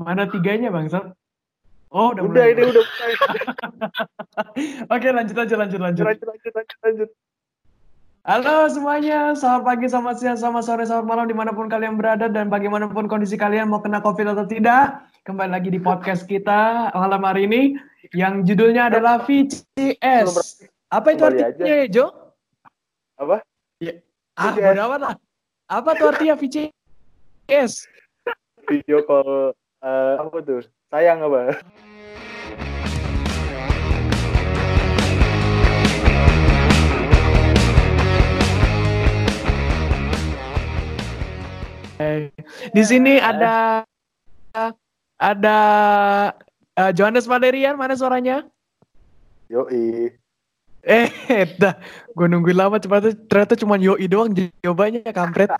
Mana tiganya bang Sat? Oh udah, Udah mulai. ini udah mulai. Oke lanjut aja lanjut lanjut. lanjut lanjut lanjut lanjut. Halo semuanya, selamat pagi, selamat siang, selamat sore, selamat malam di mana pun kalian berada dan bagaimanapun kondisi kalian mau kena covid atau tidak. Kembali lagi di podcast kita malam hari ini yang judulnya adalah VCS. Apa itu Kembali artinya Jo? Apa? Ah, VCS. bodo amat lah. Apa tuh artinya VCS? Video call eh, apa tuh? Sayang apa? Di sini ada ada eh, Johannes Valerian, mana suaranya? Yoi. Eh, dah, gue nungguin lama ternyata ternyata cuma yoi doang jawabannya kampret.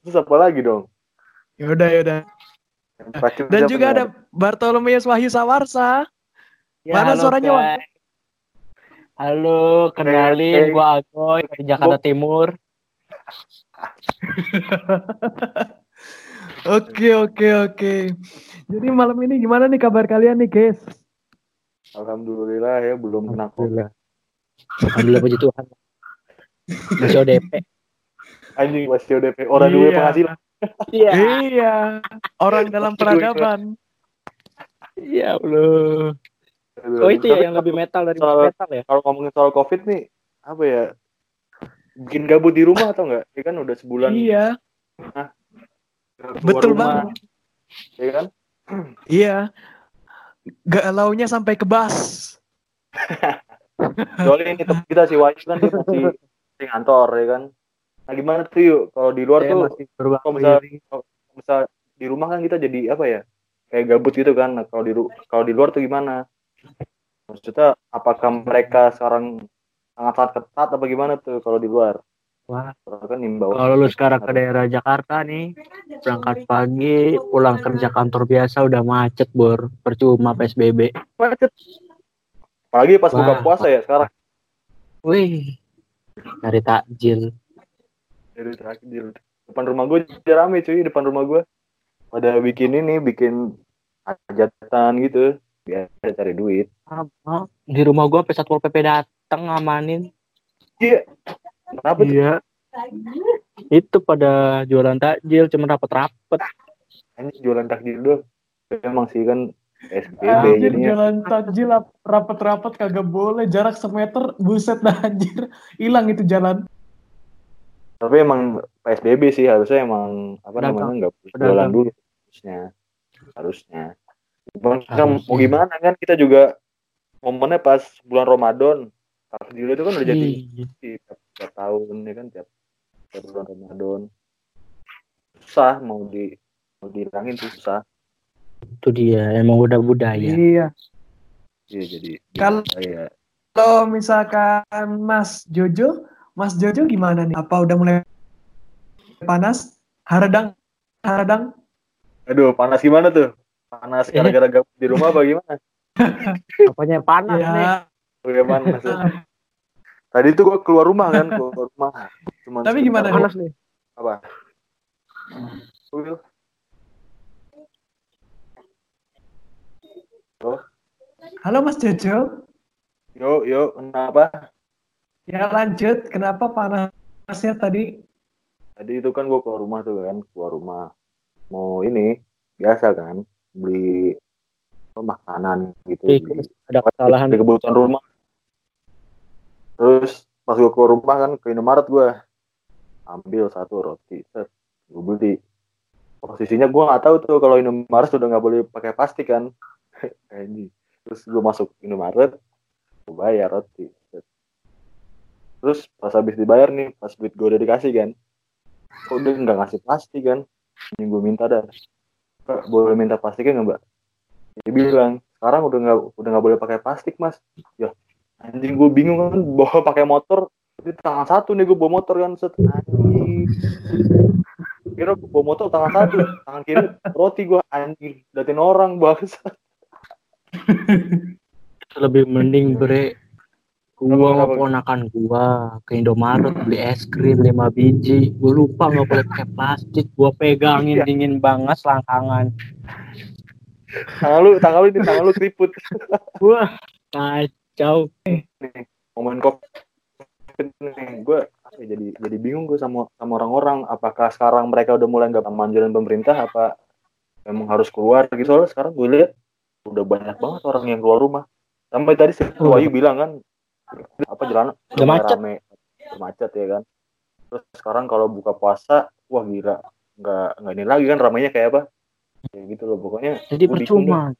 Terus apa lagi dong? Yaudah, yaudah. Dan juga ada Bartolomeus Wahyu Sawarsa. Ya, Mana halo, suaranya? Bang. Halo, kenalin Eh, gua Agoy dari Jakarta Timur. Oke, oke, oke. Jadi malam ini gimana nih kabar kalian nih, guys? Alhamdulillah ya belum kena covid. Alhamdulillah puji Tuhan. Masih ODP. Anjing masih ODP. Orang dua Iya. penghasilan. Iya. Iya, orang dalam peradaban. Ya Allah. Aduh, Oh itu ya yang lebih metal dari Soal- metal ya? Kalau ngomongin soal covid nih, apa ya? Bikin gabut di rumah atau enggak? Ya kan udah sebulan. Iya, keluar betul rumah, banget. Ya kan? Iya. Galaunya sampai ke bas. Soalnya ini kita si Wahyu kan dia masih di kantor ya kan. Nah gimana tuh yuk kalau di luar Saya tuh kalau misal, kalau misal di rumah kan kita jadi apa ya kayak gabut gitu kan. Nah, kalau di kalau di luar tuh gimana? Maksudnya apakah mereka sekarang sangat-sangat ketat apa gimana tuh kalau di luar? Wah. Kan. Kalau lu sekarang ke daerah Jakarta nih, berangkat pagi, pulang kerja kantor biasa udah macet, Bor. Percuma PSBB. macet. Apalagi pas buka Wah. puasa ya sekarang. Wih. Cari takjil. Dari terakhir di depan rumah gue jadi rame cuy depan rumah gue. Pada bikin ini, bikin hajatan gitu. Biasa cari duit. Apa? Di rumah gua sampai Satpol PP datang ngamanin. Iya. Kenapa tuh? Iya. Itu pada jualan takjil cuma rapet-rapet. Ini jualan takjil doang. Emang sih kan SBB Anjir, jadinya. jalan takjil ap- rapet-rapet kagak boleh. Jarak semeter, buset dah anjir. Hilang itu jalan. Tapi emang PSBB sih harusnya emang apa Pedagang. namanya nggak boleh jualan dulu harusnya. Harusnya. Cuman kan mau gimana kan kita juga momennya pas bulan Ramadan. Takjil itu kan udah jadi Iya. tiap, tiap tahun ya kan tiap, tiap bulan Ramadan. Susah mau di mau dihilangin tuh susah. Itu dia, emang udah budaya. Iya. Iya jadi Kalau- ya Kalau misalkan Mas Jojo, Mas Jojo gimana nih? Apa udah mulai panas? Haradang, haradang. Aduh, panas gimana tuh? Panas Iya. gara-gara gabut di rumah apa gimana? Apanya panas nih? Ya, Oh, ya, panas. Tadi tuh gua keluar rumah kan, keluar rumah. Cuman Tapi gimana doang. Panas nih. Apa? Wil? halo Mas Jojo. Yo, yo, kenapa? Ya lanjut, kenapa panasnya tadi? Tadi itu kan gua keluar rumah tuh kan, keluar rumah. Mau ini, biasa kan, beli apa, makanan gitu. Ih, beli- ada kesalahan. di kebutuhan rumah. Terus pas gue keluar rumah kan ke Indomaret gue ambil satu roti, set, gue beli. Posisinya gue nggak tahu tuh kalau Indomaret sudah nggak boleh pakai plastik kan. Ini. Terus gue masuk Indomaret, gue bayar roti. Terus pas habis dibayar nih, pas duit gue udah dikasih kan, kok dia nggak ngasih plastik kan? Ini gue minta dah, Kak, boleh minta plastiknya nggak mbak? Dia bilang, sekarang udah nggak udah nggak boleh pakai plastik mas. Ya anjing gue bingung kan bawa pakai motor di tangan satu nih gue bawa motor kan set. Anjing. Kira gue bawa motor tangan satu tangan kiri roti gue anjing datin orang bangsa Lebih mending bre Gua Apa? ponakan gua ke Indomaret beli es krim 5 biji. Gua lupa nggak boleh pakai plastik. Gua pegangin Iya. dingin banget selangkangan. Tangan lu, tangan lu, ini tangan lu keriput. Wah, kacau. momen covid nih gue apa ya, jadi jadi bingung gue sama sama orang-orang apakah sekarang mereka udah mulai nggak manjurin pemerintah apa memang harus keluar gitu soalnya sekarang gue lihat udah banyak banget orang yang keluar rumah sampai tadi si Wahyu bilang kan apa jalan Udah macet. rame. Udah macet ya kan? Terus sekarang kalau buka puasa wah gila. Nggak nggak ini lagi kan ramainya kayak apa? Kayak gitu loh pokoknya Jadi percuma.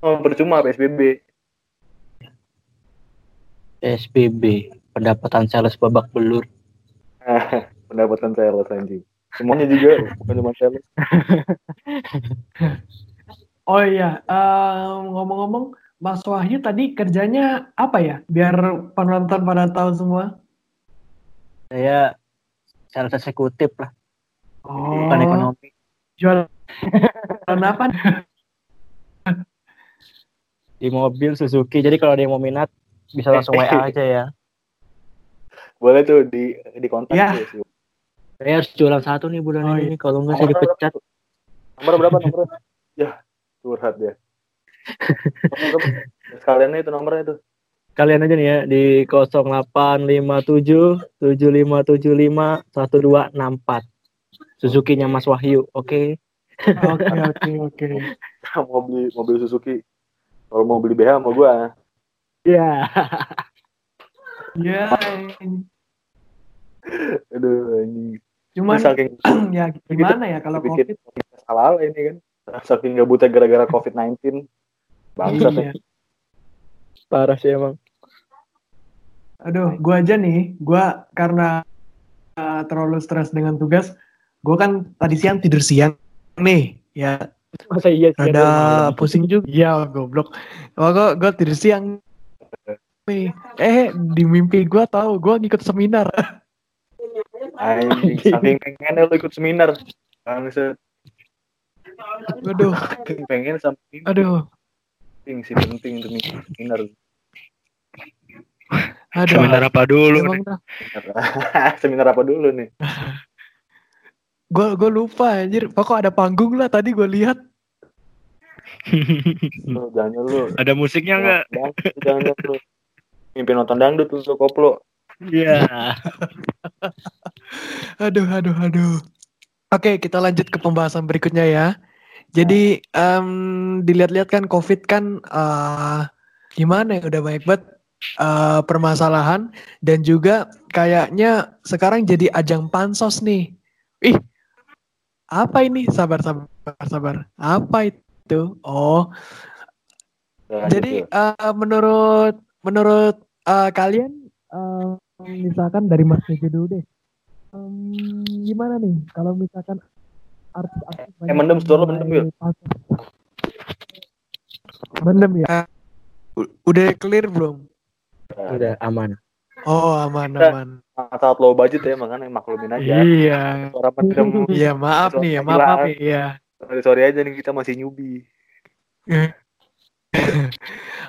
oh, percuma PSBB PSBB, pendapatan sales babak belur. pendapatan saya loh anjing. Semuanya juga bukan cuma saya Oh iya, em, ngomong-ngomong, Mas Wahyu tadi kerjanya apa ya? Biar penonton pada tahu semua. Saya sales eksekutif lah, Oh, bukan ekonomi. jualan apa? Di mobil Suzuki. Jadi kalau ada yang mau minat bisa langsung WA aja ya. boleh tuh di di kontak Ya. tuh, sih. Saya harus jualan satu nih bulan Oh, ini. Kalau nggak saya dipecat. nomor berapa nomor ya curhat ya? Sekalian itu nomornya tuh Kalian aja nih ya di 0857 7575 1264. Suzuki-nya Mas Wahyu. Oke. Oke, oke, oke. mau beli mobil Suzuki kalau mau beli BH sama gua Ya. Ya, aduh anjing cuman saking ya gimana ya kalau bikin COVID? salah ini kan saking gabutnya gara-gara COVID-19 bangsat ya. Iya. Parah sih emang. Aduh, gua aja nih, gua karena uh, terlalu stres dengan tugas, gua kan tadi siang tidur siang nih, ya Masa iya sih ada pusing juga. Iya, goblok. Wah, gua, gua tidur siang nih. Eh, di mimpi gua tahu gua ngikut seminar. anjing saking pengennya lu ikut seminar bangsat Aduh, pengen sampai aduh, penting sih penting ikut seminar aduh. Seminar apa dulu? Emang dah, seminar apa dulu nih gua gua lupa anjir. Pokok ada panggung lah tadi gua lihat. lu jangan lu Ada musiknya nggak? Jangan lu mimpi nonton dangdut lu koplo Iya. Aduh, aduh, aduh. Oke, kita lanjut ke pembahasan berikutnya ya. Jadi em, dilihat-lihat kan COVID kan eh, gimana ya udah banyak banget eh, permasalahan dan juga kayaknya sekarang jadi ajang pansos nih. Ih, apa ini? Sabar, sabar, sabar. Apa itu? Oh, Lanjut, jadi yuk. eh, menurut menurut eh, kalian eh, misalkan dari Mas Tejo dulu deh. Em, gimana nih kalau misalkan artis-artis banyak mendem, yang suara mendem, pasang- Mendem ya. Udah clear belum? Udah aman. Oh aman Udah. aman. saat low budget ya makanya maklumin aja Iya. suara mendem Iya maaf nih ya maaf, maaf nih ya. sorry, sorry aja nih kita masih newbie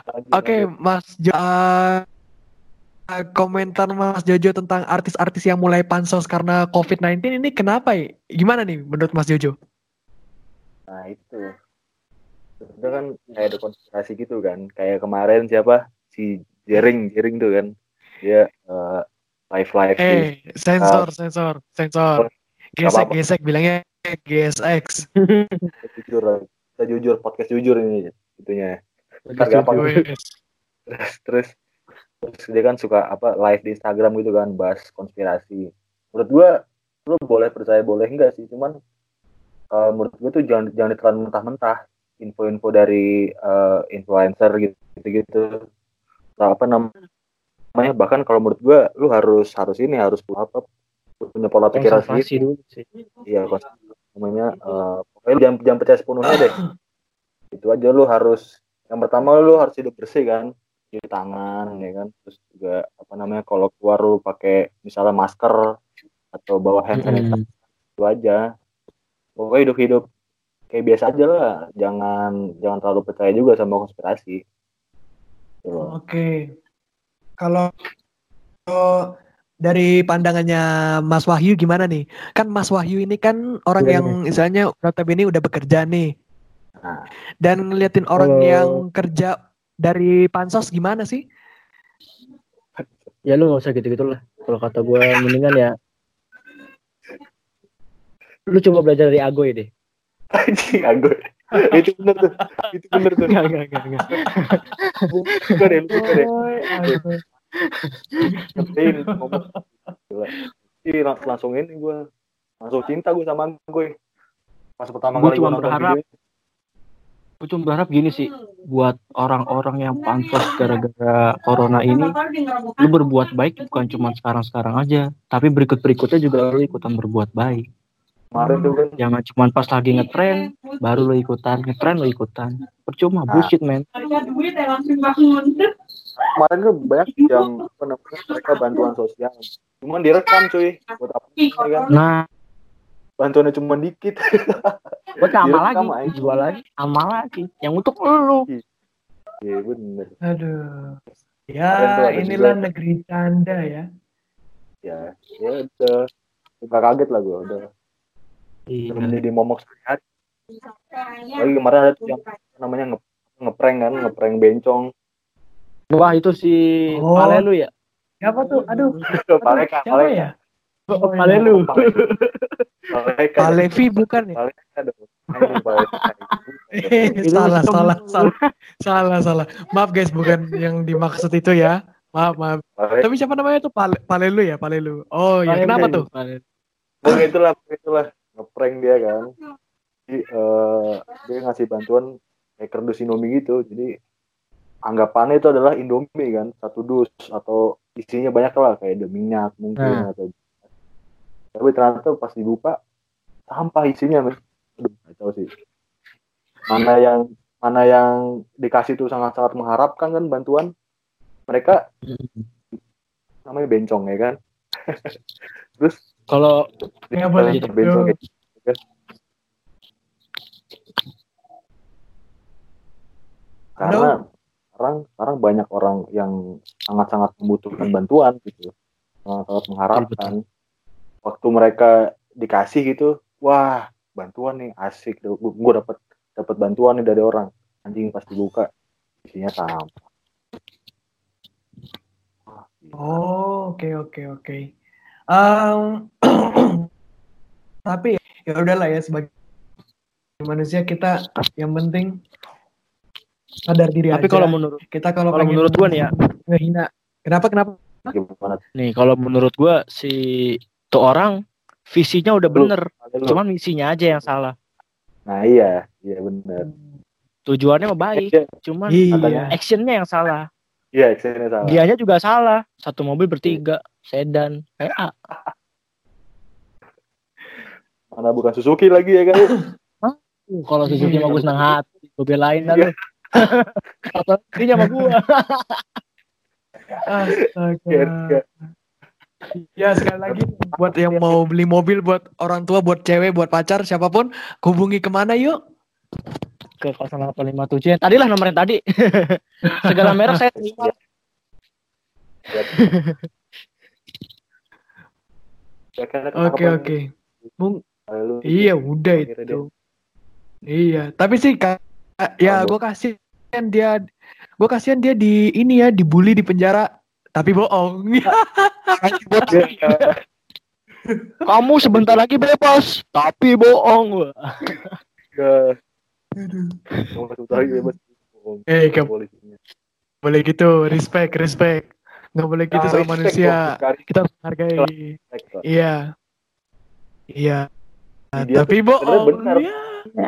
Lanjut, Oke. Mas Jo. Eh, komentar Mas Jojo tentang artis-artis yang mulai pansos karena COVID-19 ini kenapa ya? Gimana nih menurut Mas Jojo? nah itu itu kan kayak ada konspirasi gitu kan kayak kemarin siapa si Jering Jering tuh kan dia eh, live live di Eh, sensor, sensor, sensor. Gesek, apa-apa. gesek, bilangnya GSX. jujur kita jujur podcast jujur ini itunya gampang. Terus terus dia kan suka apa live di Instagram gitu kan bahas konspirasi. Menurut gua lu boleh percaya boleh enggak sih? Cuman eh, menurut gua tuh jangan jangan ditelan mentah-mentah. Info-info dari eh, influencer gitu gitu apa nam- namanya bahkan kalau menurut gua lu harus harus ini harus apa punya pola pikiran sendiri. Dulu sih. iya namanya eh, pokoknya lu jangan jangan percaya sepenuhnya deh. Itu aja lu harus yang pertama lu harus hidup bersih kan cuci tangan ya kan terus juga apa namanya kalau keluar lu pakai misalnya masker atau bawa hand sanitizer Mm. itu aja pokoknya hidup hidup kayak biasa aja lah jangan jangan terlalu percaya juga sama konspirasi Gitu. Oke. kalau kalau dari pandangannya Mas Wahyu gimana nih? Kan Mas Wahyu ini kan orang Iya, yang misalnya notabene udah bekerja nih. Nah. Dan ngeliatin orang Kalau- yang kerja dari pansos gimana sih? Ya lu gak usah gitu-gitu lah. Kalau kata gue mendingan ya. Lu coba belajar dari Agoy deh. Anjing, aku. itu bener tuh. Itu bener tuh. Enggak, enggak, enggak, enggak. Buka deh, buka deh. Ngertiin ngomong. Ih, lang- langsung ini gue. Langsung cinta gue sama gue. Pas pertama Gua kali gue nonton berharap- video. Gue cuma berharap gini sih. Buat orang-orang yang pansos gara-gara corona ini. Lu berbuat baik bukan cuma sekarang-sekarang aja. Tapi berikut-berikutnya juga lu ikutan berbuat baik. Kemarin tuh kan. Jangan cuma pas lagi ngetren, baru lu ikutan. Ngetren lu ikutan. Percuma, bullshit man. ya Kemarin tuh banyak yang apa namanya, mereka bantuan sosial. Cuman direkam cuy. Buat apa? ya kan? Nah, Bantuannya cuma dikit. buat amal lagi, Direkam aja. jual lagi, amal lagi. Yang untuk lu. Iya bener. Aduh. Ya, inilah juga- negeri canda ya. Ya, ya udah. Gak kaget lah gue udah. Iya. Udah menjadi momok sehari. Lagi kemarin ada yang namanya nge ngeprank kan, ngeprank bencong. Wah itu si Oh. Pale lu ya? Siapa tuh? Aduh, Paleka, siapa ya? Oh, Pale lu. Paleka. Pak Levi bukan ya? Eh, salah, salah, salah, salah, salah. Maaf guys, bukan yang dimaksud itu ya. Maaf, maaf. Tapi siapa namanya tuh? Pale, Palelu ya, Palelu. Oh ya, Pale kenapa tuh? Pale. Pokoknya itulah, itulah ngeprank dia kan. Jadi eh, dia ngasih bantuan kayak kerdus Indomie gitu. Jadi anggapannya itu adalah Indomie kan, satu dus atau isinya banyak lah kayak ada minyak mungkin Nah. atau tapi ternyata pas dibuka sampah isinya men. Aduh, tahu sih. Mana yang mana yang dikasih tuh sangat-sangat mengharapkan kan bantuan mereka namanya bencong ya kan. Terus Kalau Nggak boleh Bencong, bencong gitu. gitu kan. Karena sekarang sekarang banyak orang yang sangat-sangat membutuhkan bantuan gitu, sangat-sangat mengharapkan. Waktu mereka dikasih gitu, wah bantuan nih asik, gue dapat dapat bantuan nih dari orang. Anjing pas dibuka isinya sampah. Oh, oke, oke, oke. Tapi ya udahlah ya sebagai manusia kita yang penting sadar diri tapi aja. kalau menurut kita kalau kalau menurut gua nih ya. ngehina. Kenapa kenapa? Gimana? nih kalau menurut gua si tuh orang visinya udah bener, Lu- cuman misinya aja yang salah. Nah iya, iya benar. Tujuannya mah baik, Iya, cuman Iya. actionnya yang salah. iya, actionnya salah. Dianya juga salah. Satu mobil bertiga, sedan, ah, Mana bukan Suzuki lagi ya kan? uh, kalau Suzuki mah gue senang hati, gue belain dah Iya. lu. Apalagi sama gua. Astaga. Ya sekali lagi buat yang mau beli mobil buat orang tua, buat cewek, buat pacar, siapa pun, hubungi ke mana yuk? Ke 0857 yang tadi lah nomor yang tadi. Segala merek saya terima. Oke oke. Mung- Iya udah itu. Iya, tapi sih kak, ya gue kasihan dia, gue kasihan dia di ini ya dibully di penjara, tapi bohong. Kamu sebentar lagi bebas, tapi bohong. Ya, lagi bebas. Bohong. Eh, boleh gitu, respect, respect. Nggak boleh gitu Nah, sama manusia. Kita harus lah. Iya, iya. Nah, Dia tapi bohong. bener. Ya.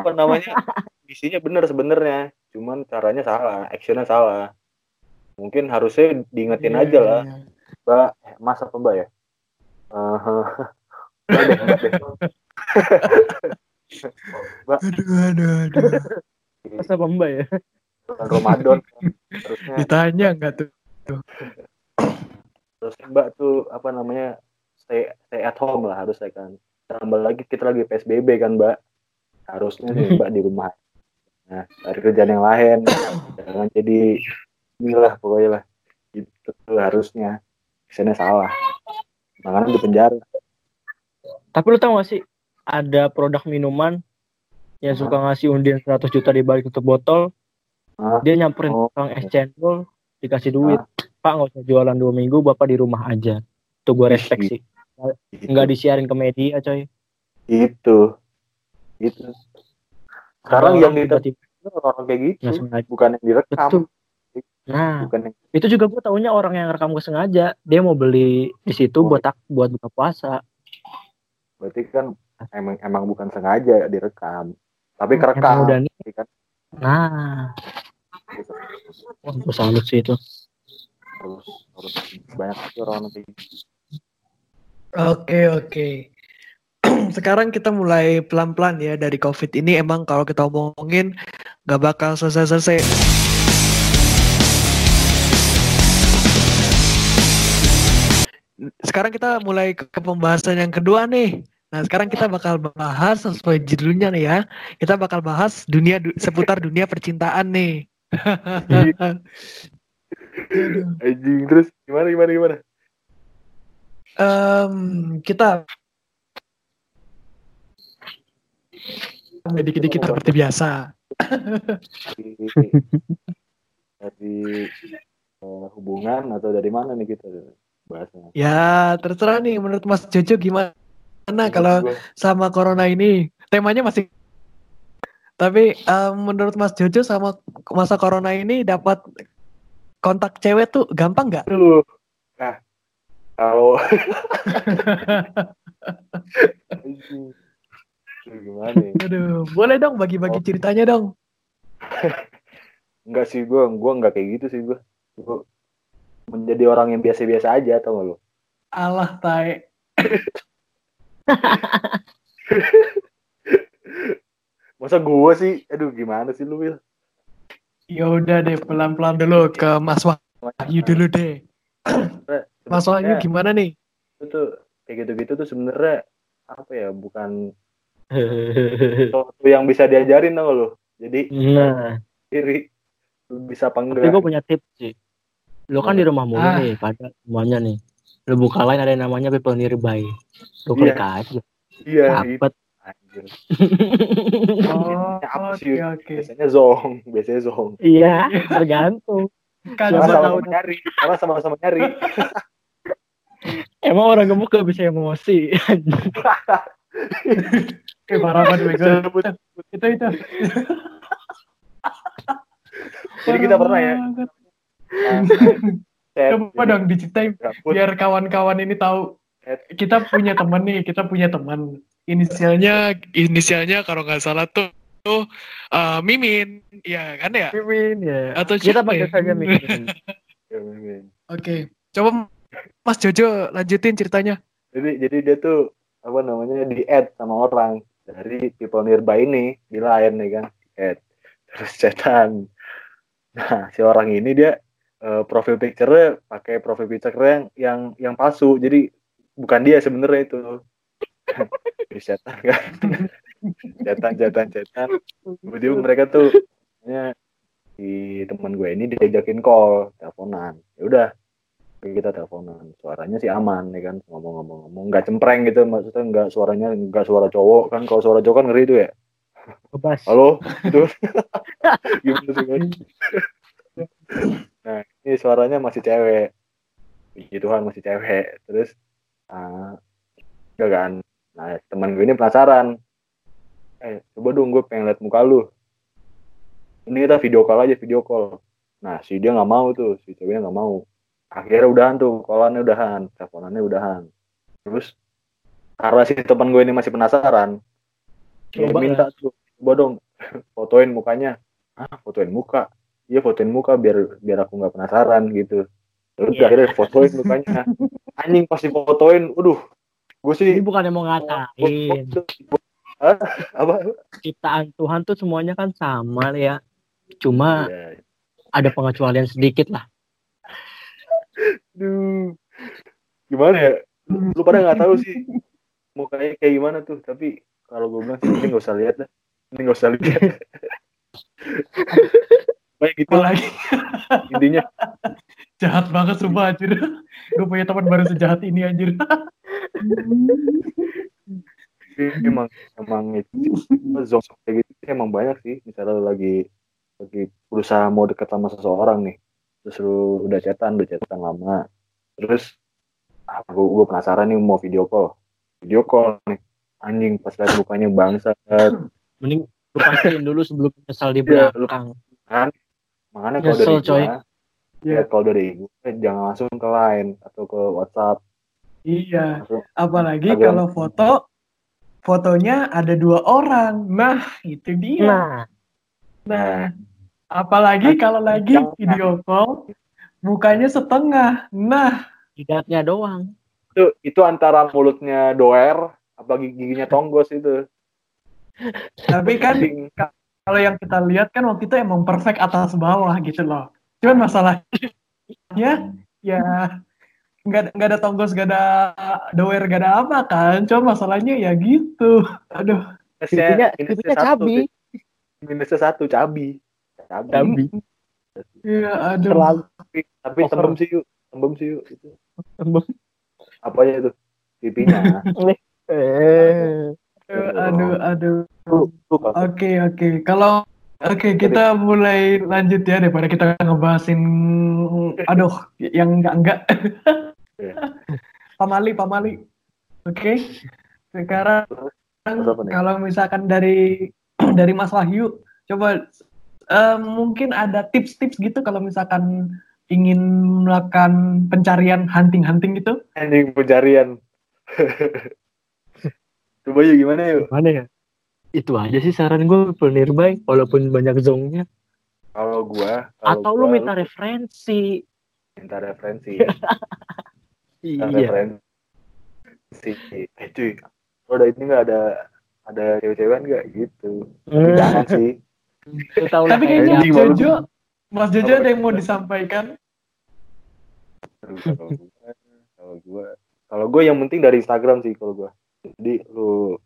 Apa namanya? Isinya bener sebenarnya, cuman caranya salah, actionnya salah. Mungkin harusnya diingetin Iya, aja lah, iya. Mbak, eh, Mas apa Mbak ya? Eh, Mbak. Aduh, aduh, aduh. Masa apa mbak ya? Ramadan harusnya Ditanya nggak tuh? terus Mbak tuh apa namanya stay stay at home lah harusnya kan. Tambah lagi kita lagi PSBB kan Mbak. Harusnya sih Mbak di rumah. Nah, dari kerjaan yang lain jangan jadi inilah pokoknya lah. Itu harusnya. Kesannya salah. Makanya di penjara. Tapi lu tau gak sih ada produk minuman yang suka ngasih undian 100 juta di balik tutup botol, Hah? dia nyamperin Oh. tukang es cendol, dikasih duit. Pak nggak usah jualan dua minggu, bapak di rumah aja. Tuh gue respect sih. Nggak disiarin ke media coy. Itu. Itu. Sekarang yang orang tiba-tiba orang kayak gitu. Bukan yang direkam. Betul. Nah, Bukan yang itu juga gue taunya orang yang rekam gue sengaja. Dia mau beli di situ Oh. buat tak buat buka puasa. berarti kan emang emang bukan sengaja direkam. Tapi kerekam. udah nih. kan? Nah, Gitu. wah, gue salut sih itu. Harus harus banyak sih orang nanti. Oke oke. Sekarang kita mulai pelan-pelan ya dari COVID ini emang kalau kita omongin nggak bakal selesai-selesai. Sekarang kita mulai ke pembahasan yang kedua nih. Nah sekarang kita bakal bahas sesuai judulnya nih ya. Kita bakal bahas dunia du- seputar dunia percintaan nih. Anjing terus gimana gimana gimana? Em, kita dikit-dikit seperti biasa. Dari, eh, hubungan atau dari mana nih kita bahasnya? Ya, terserah nih menurut Mas Jojo gimana kalau Gua- sama corona ini? Temanya masih Tapi em, menurut Mas Jojo sama masa corona ini dapat kontak cewek tuh gampang nggak? Nah, kalau gimana ya? Aduh, boleh dong bagi-bagi Oh. ceritanya dong. Enggak sih gue, gue enggak kayak gitu sih gue. Gue menjadi orang yang biasa-biasa aja atau enggak lo? Alah, tai. Masa gue sih, aduh gimana sih lu Will? Ya udah deh, pelan-pelan dulu ke Mas Wahyu dulu deh. Mas Wahyu gimana nih? itu tuh kayak gitu-gitu tuh sebenarnya apa ya bukan sesuatu yang bisa diajarin tau nggak lo. Jadi nah, diri lu bisa apa tapi gue punya tips sih. Lo kan di rumah mulu Ah. nih, pada semuanya nih. Lo buka lain ada yang namanya people nearby. Lo Iya. klik aja, Iya, itu dapet. anjir. Oh, apa sih? oke. Biasanya zong, biasanya zong. Iya, tergantung. Kan sama-sama nyari, karena sama-sama nyari. Emang orang gemuk gak bisa emosi. Eh, parah banget bego. Itu itu. Jadi kita pernah ya. Coba dong diceritain biar kawan-kawan ini tahu kita punya teman nih, kita punya teman. Inisialnya inisialnya kalau nggak salah tuh tuh eh, Mimin, ya kan ya? Mimin ya. Atau Kita panggil ya? saja Mimin. ya, Mimin. Oke, coba Mas Jojo lanjutin ceritanya. Jadi jadi dia tuh apa namanya di add sama orang dari people nearby ini di lain nih kan di add terus chatan. Nah si orang ini dia eh, profil picture-nya pakai profil picture yang yang yang palsu jadi bukan dia sebenarnya itu. chatan kan. chatan chatan. Kemudian mereka tuh ya, si teman gue ini diajakin call teleponan. Ya udah kita teleponan suaranya sih aman ya kan ngomong-ngomong-ngomong nggak cempreng gitu maksudnya nggak suaranya nggak suara cowok kan kalau suara cowok kan ngeri tuh ya Bebas. halo itu gimana sih ini suaranya masih cewek. Puji Tuhan masih cewek. Terus ah enggak kan? Nah teman gue ini penasaran. Eh coba dong gue pengen liat muka lu. Ini kita video call aja video call. Nah si dia nggak mau tuh si ceweknya nggak mau. Akhirnya udahan tuh callannya udahan teleponannya udahan. Terus karena si teman gue ini masih penasaran dia Coba minta tuh coba dong fotoin mukanya. Ah fotoin muka iya fotoin muka biar biar aku nggak penasaran gitu terus Iya. akhirnya fotoin mukanya anjing pasti fotoin waduh gue sih Ini bukan yang mau ngatain. Hah? apa Ciptaan Tuhan tuh semuanya kan sama ya. Cuma Iya. ada pengecualian sedikit lah. Aduh. gimana ya lu pada nggak tahu sih mukanya kayak gimana tuh tapi kalau gue bilang sih ini nggak usah lihat dah ini nggak usah lihat kayak gitu Apalagi. Intinya. Jahat banget sumpah anjir. Gue punya teman baru sejahat ini anjir. Emang emang itu zong kayak gitu emang banyak sih. Misalnya lu lagi lagi berusaha mau deket sama seseorang nih. Terus lu udah chatan udah chatan lama. Terus ah, gue, penasaran nih mau video call. Video call nih. Anjing pas lihat mukanya bangsa Mending lu pastiin dulu sebelum nyesal di Iya, lu- belakang. kan makanya kalau Nyesel, dari coy. gue ya kalau dari gue jangan langsung ke line atau ke WhatsApp Iya. langsung Apalagi kalau foto fotonya ada dua orang. Nah, itu dia. Nah, Nah, apalagi kalau lagi Jangan. video call mukanya setengah. Nah, jidatnya doang. itu itu antara mulutnya doer apa giginya tonggos itu tapi kan. Kalau yang kita lihat kan waktu itu emang perfect atas bawah gitu loh. Cuman masalahnya ya nggak nggak ada tonggos, nggak ada doer, nggak ada apa kan. Cuma masalahnya ya gitu. Aduh. Minusnya pipinya satu cabi. minusnya satu cabi cabi. Iya, aduh. Terlalu tapi, tapi Over. tembem sih yuk tembem sih yuk itu tembem. apanya itu pipinya Eh, Aduh, aduh. lu kan Oke, oke. Kalau oke kita mulai lanjut ya daripada kita ngebahasin aduh yang enggak enggak. Iya. pamali, pamali. Oke. Sekarang apa nih? kalau misalkan dari dari Mas Wahyu, coba eh, mungkin ada tips-tips gitu kalau misalkan ingin melakukan pencarian hunting-hunting gitu. anjing pencarian coba yuk gimana yuk Mana ya? Itu aja sih saran gue pelnir baik walaupun banyak zongnya. kalau gua kalau Atau lu gua, minta referensi. minta referensi Iya. minta referensi eh cuy lo ada ini nggak ada ada cewek-cewekan nggak gitu Hmm, jangan sih Lu tahu lah Tapi kayaknya Mas. Jojo, Mas Jojo ada yang mau disampaikan. Kalau gua kalau gua kalau gua yang penting dari Instagram sih kalau gua jadi lu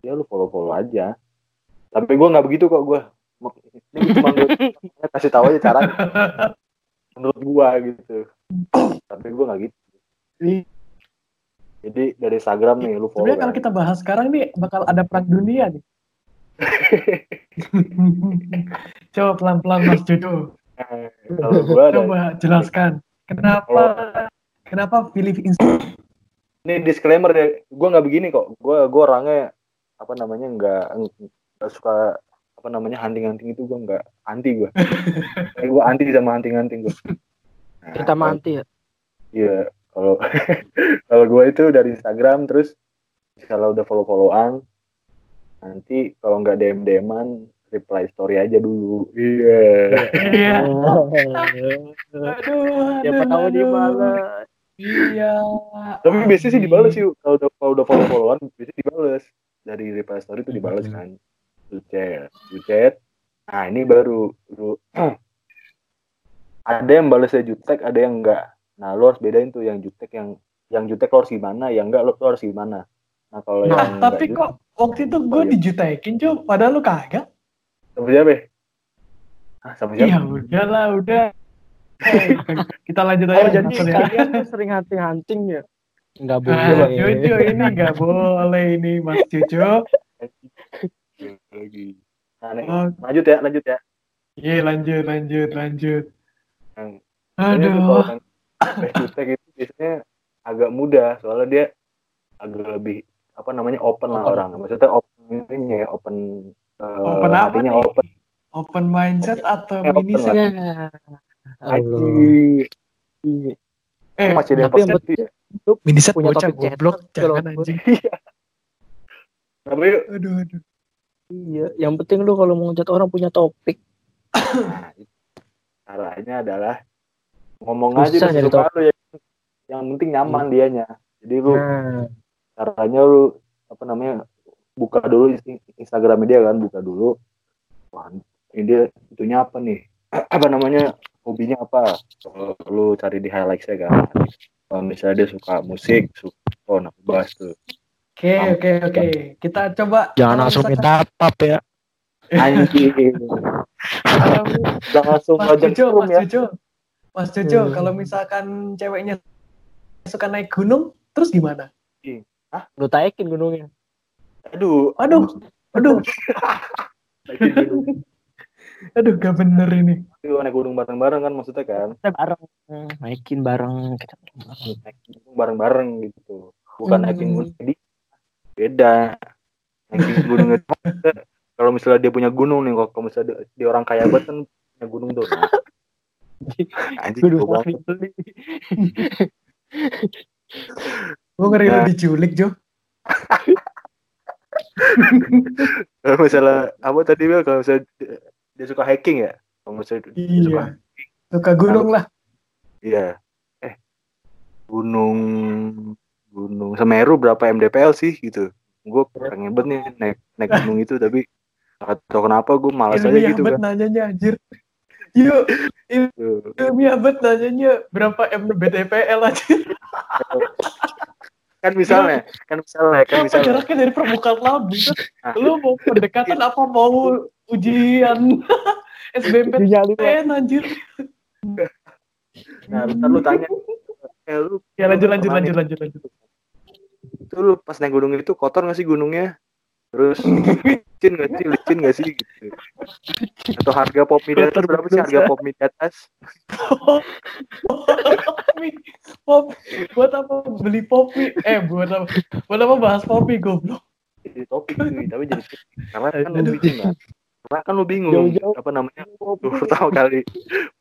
ya lu follow follow aja tapi gua nggak begitu kok gua ini cuma gua kasih tahu aja cara menurut gua gitu tapi gua nggak gitu jadi dari Instagram nih lu follow Sebenarnya kalau kan. kita bahas sekarang nih bakal ada perang dunia nih. Coba pelan-pelan Mas Jojo. Eh, kalau ada Coba jelaskan. Kenapa kenapa pilih Instagram? Ini disclaimer deh gua nggak begini kok gua gua orangnya apa namanya nggak nggak suka apa namanya hunting-hunting itu gua nggak anti gua Eh, gua anti sama hunting-hunting gua Nah, Kita kalau- manti ya. Iya, kalau kalau gue itu dari Instagram terus kalau udah follow followan nanti kalau nggak DM DMan reply story aja dulu. Iya. Iya. Oh. Aduh, Siapa aduh, tahu di aduh. mana. Iya. Tapi biasanya sih dibales sih kalau udah kalau udah follow followan biasanya dibales dari reply story itu dibales kan. Lu chat, lu chat. Nah ini baru lu ada yang balesnya jutek, ada yang enggak. Nah lu harus bedain tuh yang jutek yang yang jutek lo harus gimana, yang enggak lo harus gimana. Nah kalau Nah, yang tapi kok waktu itu gue iya. dijutekin, Cuk. Padahal lu kagak. Sama siapa? ya? Hah, sama siapa? Iya, udah lah, udah. Kita lanjut aja. Oh jadi ya. kalian tuh sering hunting-hunting ya? Enggak Nah, boleh. Jojo ini nggak boleh ini Mas Jojo. lagi. Nah, Oh, lanjut ya, lanjut ya. Iya lanjut lanjut lanjut. Kalau Aduh. yang best jutek itu biasanya agak mudah, soalnya dia agak lebih apa namanya open lah Open. orang. Maksudnya open ini ya, open. eh, Open apa nih? open. Open mindset atau Eh, open mini lah. set? Ya. Allah. Anjing. Eh, Masih ada tapi yang positif ya. mini set punya bocah goblok, kalau jangan anjing. Tapi yuk, Aduh, aduh. Iya, yang penting lu kalau mau ngechat orang punya topik. nah, caranya adalah ngomong Susah aja sesuka lu ya. Yang penting nyaman dianya. Jadi lu Nah, caranya lu apa namanya buka dulu ins- Instagram dia kan buka dulu Wah, ini dia itunya apa nih apa namanya hobinya apa Kalau lu cari di highlights ya kan kalau misalnya dia suka musik suka oh nah bahas tuh Oke, oke, oke. Kita coba jangan langsung minta tap ya. anjing kalau jangan langsung Mas Jojo, room Mas ya Jojo. Mas Jojo Hmm. kalau misalkan ceweknya suka naik gunung terus gimana? Lu taikin gunungnya. Aduh, Aduh, aduh. aduh gak bener ini. Itu naik gunung bareng-bareng kan maksudnya kan. Kita bareng. Naikin bareng. Kita bareng. Naik gunung bareng-bareng gitu. Bukan Hmm. naikin gunung jadi beda. Naikin gunung itu kalau misalnya dia punya gunung nih, kalau misalnya dia, dia orang kaya banget kan punya gunung tuh. Anjing Gunung banget. dibeli. Gue ngeri Nah. diculik Jo. Kalau misalnya apa tadi Bel kalau misalnya dia, suka hiking ya? Kalau misalnya dia suka Iya. Suka gunung lah. Iya. Eh, gunung gunung Semeru berapa MDPL sih gitu? Gue pengen banget nih naik naik gunung itu tapi gak tau kenapa gue malas aja gitu banget kan. nanyanya anjir. Yuk, ilmiah banget nanyanya berapa MBTPL anjir. Kan misalnya, kan misalnya, kan misalnya. jaraknya dari permukaan bisa? Nah. Lu mau pendekatan apa mau ujian SBMPTN anjir. Nah, ntar lu tanya, eh lu, Ya lanjut lanjut lanjut lanjut lanjut. itu lu pas naik gunung itu kotor gak sih gunungnya? Terus licin gak sih, licin gak sih gitu. Atau harga pop mie atas berapa sih harga pop mie di atas? Popi, buat apa beli popi? Eh, buat apa? Buat apa bahas popi goblok? Jadi topik tapi jadi karena kan lu bingung kan. Karena kan lu bingung Jauh-jauh. apa namanya? Tuh, pertama kali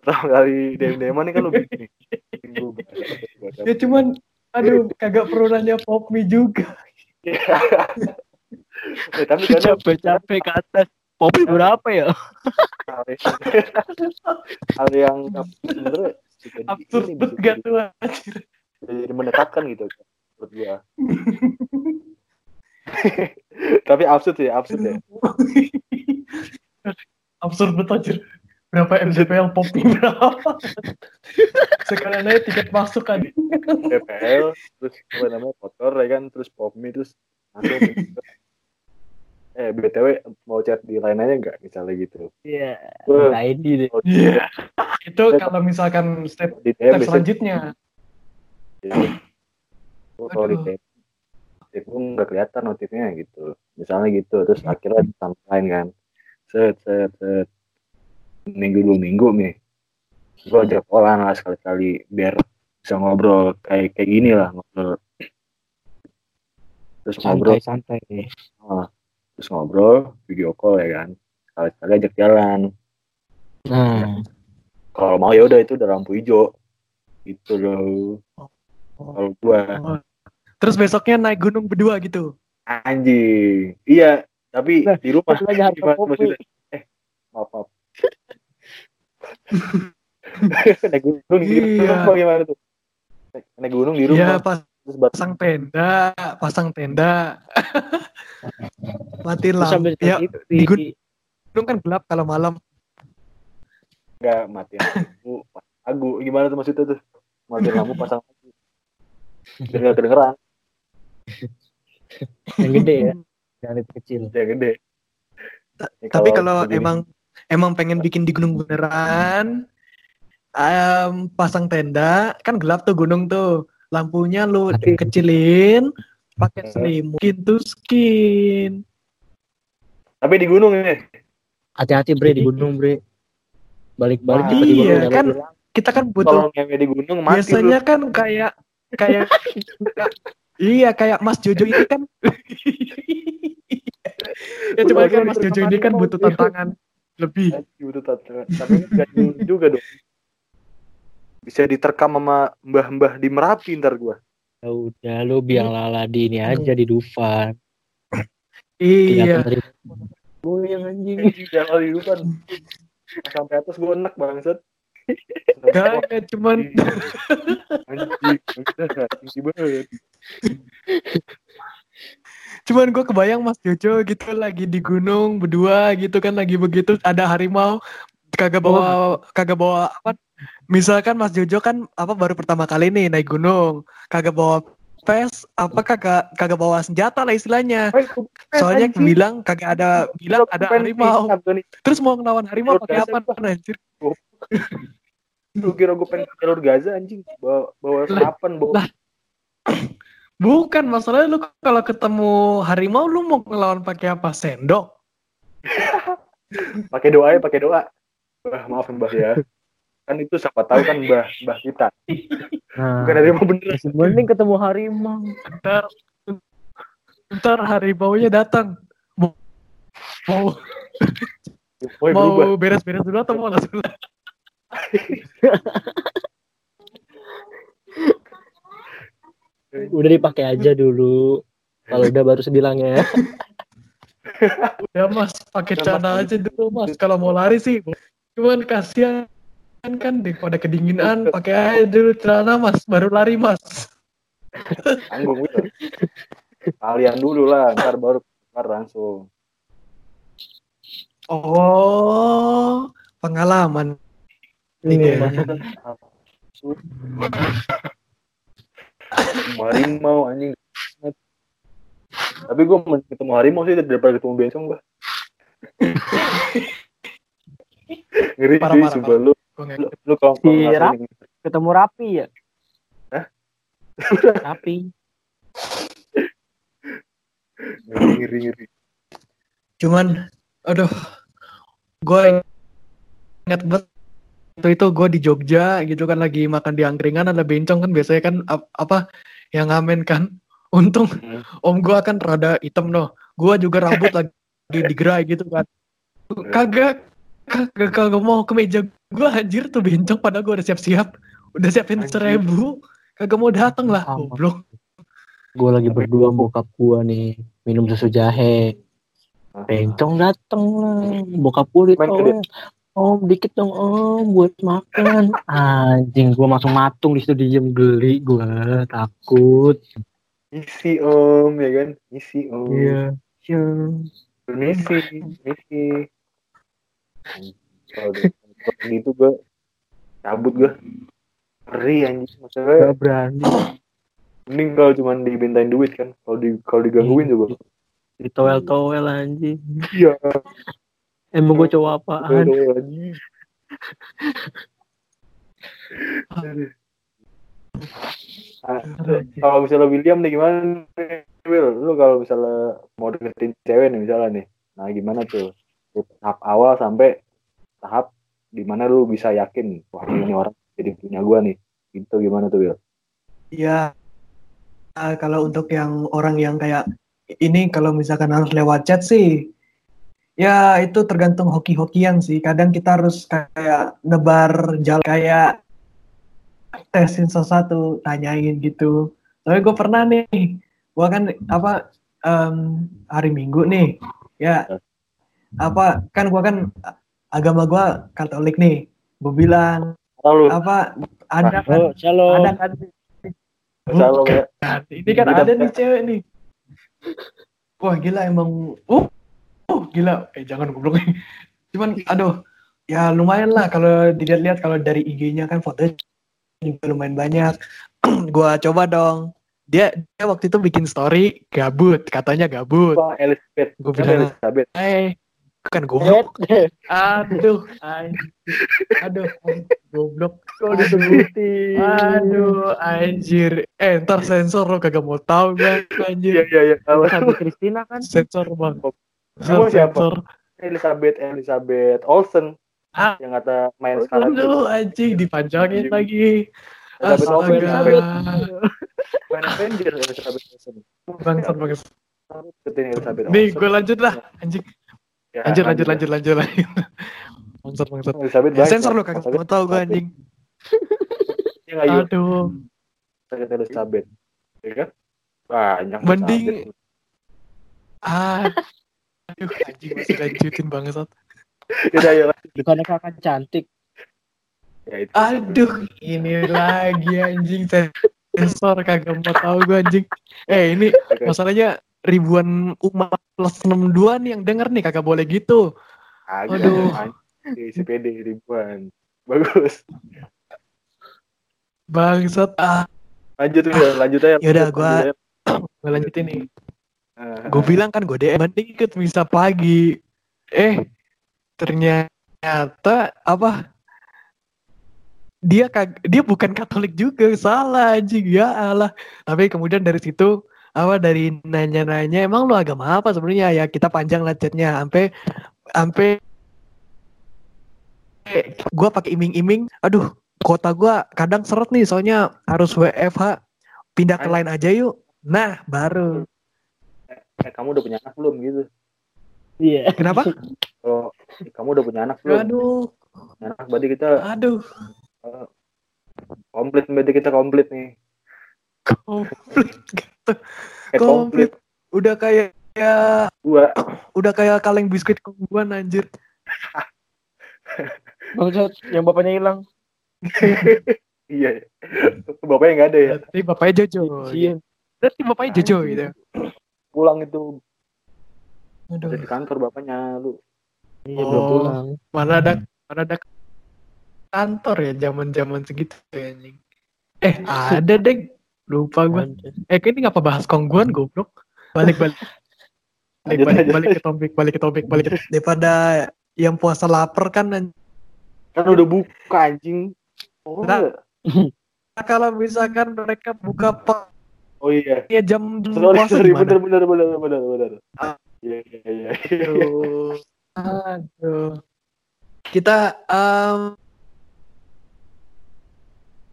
pertama kali dem deman nih kan lu bingung. Ya cuman, aduh, kagak perlu nanya popi juga. Eh, tapi kadang Capek-capek ke atas. Popi berapa ya? hal, hal yang sebenarnya Absurd banget gak jadi- tuh anjir. jadi mendekatkan gitu menurut gua. tapi absurd ya, absurd ya. Absurd banget anjir. Berapa MDPL popi berapa? Sekalian aja tiket masuk kan. PPL terus apa namanya kotor ya kan terus pop mie terus eh btw mau chat di lain aja nggak misalnya gitu Iya. Wah. Lain di deh. Iya. Itu kalau misalkan step, di step selanjutnya. gua kalau di. DM notif gua nggak kelihatan notifnya gitu misalnya gitu terus akhirnya sampai kan set set set. Minggu dua minggu nih. Gua ajak olan lah sekali-kali biar bisa ngobrol kayak kayak gini lah ngobrol. Terus ngobrol. Santai-santai. terus ngobrol video call ya kan. Sekali-sekali ajak jalan. Nah, kalau mau ya udah itu udah lampu hijau. Gitu loh. Kalau gua. Terus besoknya naik gunung berdua gitu. anjing. Iya tapi Nah, di rumah lagi harga Gimana kopi. eh maaf maaf naik gunung di Iya. rumah gimana tuh naik, gunung di rumah Iya, pas pasang tenda, pasang tenda. Mati lampu. Ya, gitu, di di- gunung kan gelap kalau malam. nggak matiin lampu lagu gimana tuh maksudnya tuh matiin lampu pasang biar nggak kedengeran yang gede ya. Jangan itu kecil. yang gede Ya, Tapi kalau begini- emang emang pengen bikin di gunung beneran, em, pasang tenda, kan gelap tuh gunung tuh. Lampunya lu kecilin, pakai Hmm. selimut, skin to skin. tapi di gunung ya Hati-hati bre di gunung bre. Balik-balik Ah, iya, kan. Kita kan kalau butuh di gunung mati biasanya lu kan kayak kayak iya kayak Mas Jojo ini kan. Ya cuma kan Mas Jojo ini kan butuh tantangan lebih. Anjing, butuh tantangan. tapi juga dong. Bisa diterkam sama mbah-mbah di Merapi ntar gua. Ya udah lu biang lala di ini aja di Dufan. iya. Dari goyang anjing. Jangan dulu kan sampai atas gua enak bangsat kayak cuman. Anjing bangsat, tinggi banget cuman gue kebayang Mas Jojo gitu lagi di gunung berdua gitu kan lagi begitu ada harimau. Kagak bawa kagak bawa apa misalkan Mas Jojo kan apa baru pertama kali nih naik gunung. Kagak bawa pes apa kagak kagak bawa senjata lah istilahnya. Soalnya Anjing. bilang kagak ada bilang ada harimau. terus mau ngelawan harimau Udah, pakai apa anjir Lu kira gue pengen ke jalur Gaza anjing? Bawa, bawa senapan, bawa lah. Bukan masalahnya lu kalau ketemu harimau lu mau ngelawan pakai apa? Sendok. pakai doa ya, pakai doa. Bah, maaf Mbah ya. Kan itu siapa tahu kan Mbah, Mbah kita. Nah, Bukan harimau bener. masih mending ketemu harimau. Ntar, ntar harimau-nya datang. Mau, mau, mau beres-beres dulu atau mau langsung Udah dipakai aja dulu. Kalau udah baru sebilang ya. Ya mas, pakai Udah, celana aja dulu mas. Kalau mau lari sih, cuman kasihan kan daripada kedinginan, pakai aja dulu celana mas, baru lari mas. Tanggung gitu. Kalian dulu lah, ntar baru ntar langsung. Oh, pengalaman. Iya. harimau anjing. Tapi gue ketemu harimau sih daripada ketemu bencong gue. Ngeri Parah, sih, parah, sumpah lu. Lu, lu kalau Si kalau nggak Rap? sering- Ketemu Rapi ya? Hah? Rapi. ngeri, ngeri, ngeri. Cuman, aduh, gue ingat banget waktu itu gue di Jogja gitu kan lagi makan di angkringan ada bencong kan biasanya kan ap- apa yang ngamen kan. Untung Hmm. om gue kan rada hitam noh. Gue juga rambut lagi digerai gitu kan. Kagak kagak kagak mau ke meja gue anjir tuh bencong padahal gue udah siap-siap. Udah siapin Anjir. seribu. Kagak mau dateng lah. Goblok. Gue lagi berdua sama bokap gua nih minum susu jahe. Bencong dateng lah. Bokap gue ditolong. Om dikit dong om buat makan. Anjing gua langsung matung di situ diem geli gua takut. Isi om, ya kan? Isi om. Iya. Iya. Permisi, permisi. Kalau di- gitu gue cabut gue. Ngeri anjing. Maksudnya Gak berani. mending kalau cuma dibintain duit kan. Kalau di kalau digangguin juga. Ditowel-towel anjing. Iya. Emang gue cowok apaan? Kalau misalnya William nih gimana nih, Will? Lu kalau misalnya mau deketin cewek nih misalnya nih. Nah, gimana tuh? Dari Tahap awal sampai tahap di mana lu bisa yakin wah ini orang jadi punya gua nih. Gitu gimana tuh, Will? Ya, ah, kalau untuk yang orang yang kayak ini kalau misalkan harus lewat chat sih, ya itu tergantung hoki-hokian sih. Kadang kita harus kayak nebar jalan kayak tesin sesuatu, tanyain gitu. Soalnya gue pernah nih, gue kan apa em, hari Minggu nih, ya apa kan gue kan agama gue Katolik nih, gue bilang Lalu, apa ada kan shalom. ada kan ya. Bukan. Ini kan ada nih cewek nih. Wah gila emang. Uh, uh gila. Eh jangan goblok. Cuman aduh. Ya lumayan lah kalau dilihat-lihat kalau dari IG-nya kan fotonya juga lumayan banyak. Gua coba dong. Dia dia waktu itu bikin story gabut, katanya gabut. Wah, Elizabeth. Gue Kan bilang, Elizabeth. eh kan goblok. Aduh, anjir. aduh, goblok. Kok disebutin? Aduh, anjir. Eh, ntar sensor lo kagak mau tahu Iya, anjir. iya, iya. Sabi Kristina kan? Sensor bang. Siapa? Sensor. Elizabeth, Elizabeth Olsen. Ah. Yang kata main sekarang. Aduh, anjing dipanjangin lagi. Elizabeth Olsen. Main Avenger, Elizabeth Olsen. Bangsat Elizabeth Nih, gue lanjut lah, anjing. Ya, Lanjut, lanjut, lanjut, lanjut, lanjut. Bangsat, bangsat. Elizabeth Ya, sensor lo Pak. kagak mau tahu gue, anjing. Aduh. sakit Elizabeth. Ya kan? Banyak. Mending- Elizabeth. Ah. Aduh, anjing masih lanjutin bangsat. Yaudah, ayo lanjut. Bukannya kakak cantik. Ya, itu. Aduh, ini lagi anjing sensor kagak mau tahu gue anjing. Eh, ini masalahnya ribuan umat plus 62 nih yang denger nih kagak boleh gitu. Agak, Aduh. anjing, si PD ribuan. Bagus. Bangsat. Ah, Lanjut ya, lanjut aja. Yaudah, lanjut, gua- gue lanjutin nih. Gue bilang kan gue DM mending ikut misa pagi. Eh, ternyata apa? dia kag dia bukan Katolik juga salah anjing ya Allah. Tapi kemudian dari situ apa dari nanya-nanya emang lu agama apa sebenarnya? Ya kita panjang lah chatnya sampai sampai gua pakai iming-iming aduh kota gua kadang seret nih soalnya harus WFH pindah ke lain aja yuk. Nah baru eh, kamu udah punya anak belum gitu? Iya. kenapa? Kalau eh, kamu udah punya anak belum? Aduh. Punya anak berarti kita aduh. komplit berarti kita komplit nih. Komplit gitu. Eh, komplit. Udah kayak ya gua udah kayak kaleng biskuit kongguan anjir. Bangsat, yang bapaknya hilang. iya. Bapaknya nggak ada ya? Berarti bapaknya Jojo. Iya. berarti bapaknya Jojo gitu pulang itu. Aduh. Ada di kantor bapaknya lu. Iya, belum Oh. pulang. mana ada mana ada kantor ya zaman zaman segitu ya anjing. Eh ada deh. Lupa gua. Eh ini ngapa bahas kongguan goblok. Balik balik. Balik balik, balik ke topik balik ke topik balik ke daripada yang puasa lapar kan anjing. kan udah buka anjing. Oh, Nah. kalau misalkan mereka buka pak oh iya ya jam jam sorry puasa sorry bener bener bener bener bener iya iya iya Aduh. Aduh. Kita um,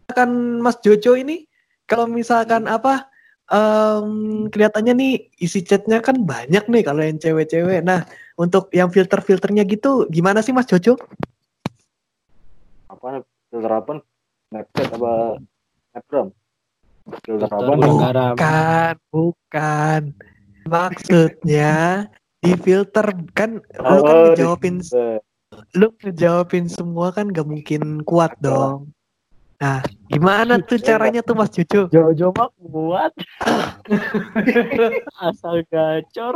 kan Mas Jojo ini kalau misalkan apa em, kelihatannya nih isi chatnya kan banyak nih kalau yang cewek-cewek. Nah untuk yang filter-filternya gitu gimana sih Mas Jojo? apa filter apa Snapchat apa Snapgram Bukan, bukan. Maksudnya di filter kan lu kan Oh, di ngejawabin Eh, lu ngejawabin semua kan gak mungkin kuat dong. Nah, gimana tuh caranya tuh Mas Jojo? Jojo mah kuat. Asal gacor.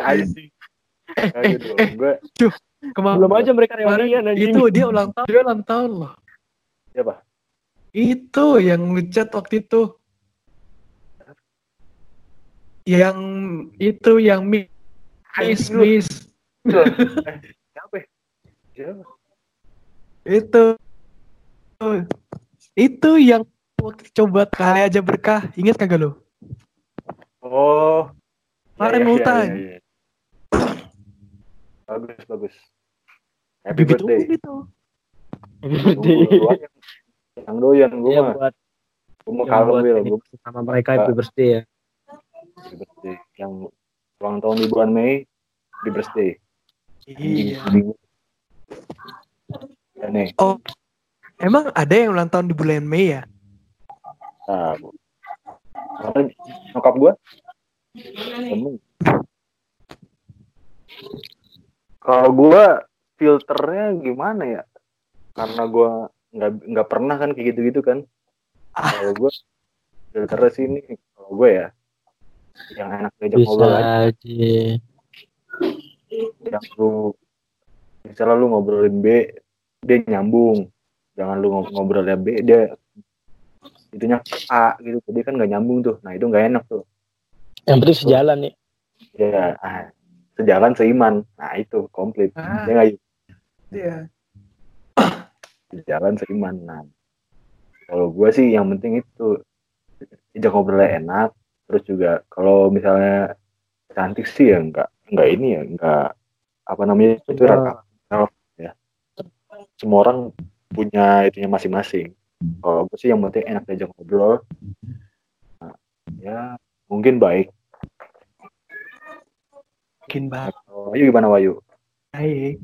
anjing Aduh, dong, gue Kemarin Belum aja mereka reunian anjing. itu dia ulang tahun, dia ulang tahun loh. siapa Itu yang ngechat waktu itu. Yang itu yang miss miss Eh, siapa ya? siapa itu itu yang coba kali aja berkah ingat kagak lo? oh Kemarin Iya, iya, ultan. iya, iya. bagus bagus happy Begitu birthday gitu. Birthday. Yang doyan gue Iya mah. buat gue mau kalem gue sama mereka happy birthday ya. happy birthday yang ulang tahun di bulan Mei happy birthday Iya. Ya nih. Oh, emang ada yang ulang tahun di bulan Mei ya? nah, nyokap gue temen. Kalau gue filternya gimana ya? Karena gue nggak nggak pernah kan kayak gitu gitu kan. Kalau gue filternya sih ini. Kalau gue ya yang enak diajak Bisa ngobrol aja. aja. yang lu misalnya lu ngobrolin B dia nyambung. Jangan lu ngob- ngobrolnya B dia itunya A gitu. Jadi kan nggak nyambung tuh. Nah itu nggak enak tuh. Yang penting sejalan nih. ya ah, sejalan seiman. Nah itu komplit. Ah. dia nggak Iya. Sejalan seiman nah kalau gue sih yang penting itu diajak ngobrolnya enak terus juga kalau misalnya cantik sih ya nggak nggak ini ya nggak apa namanya itu Semua. rata ya semua orang punya itunya masing-masing kalau gue sih yang penting enak diajak ngobrol Nah, ya mungkin baik Mungkin banget. Kalau Wayu gimana Wayu Baik.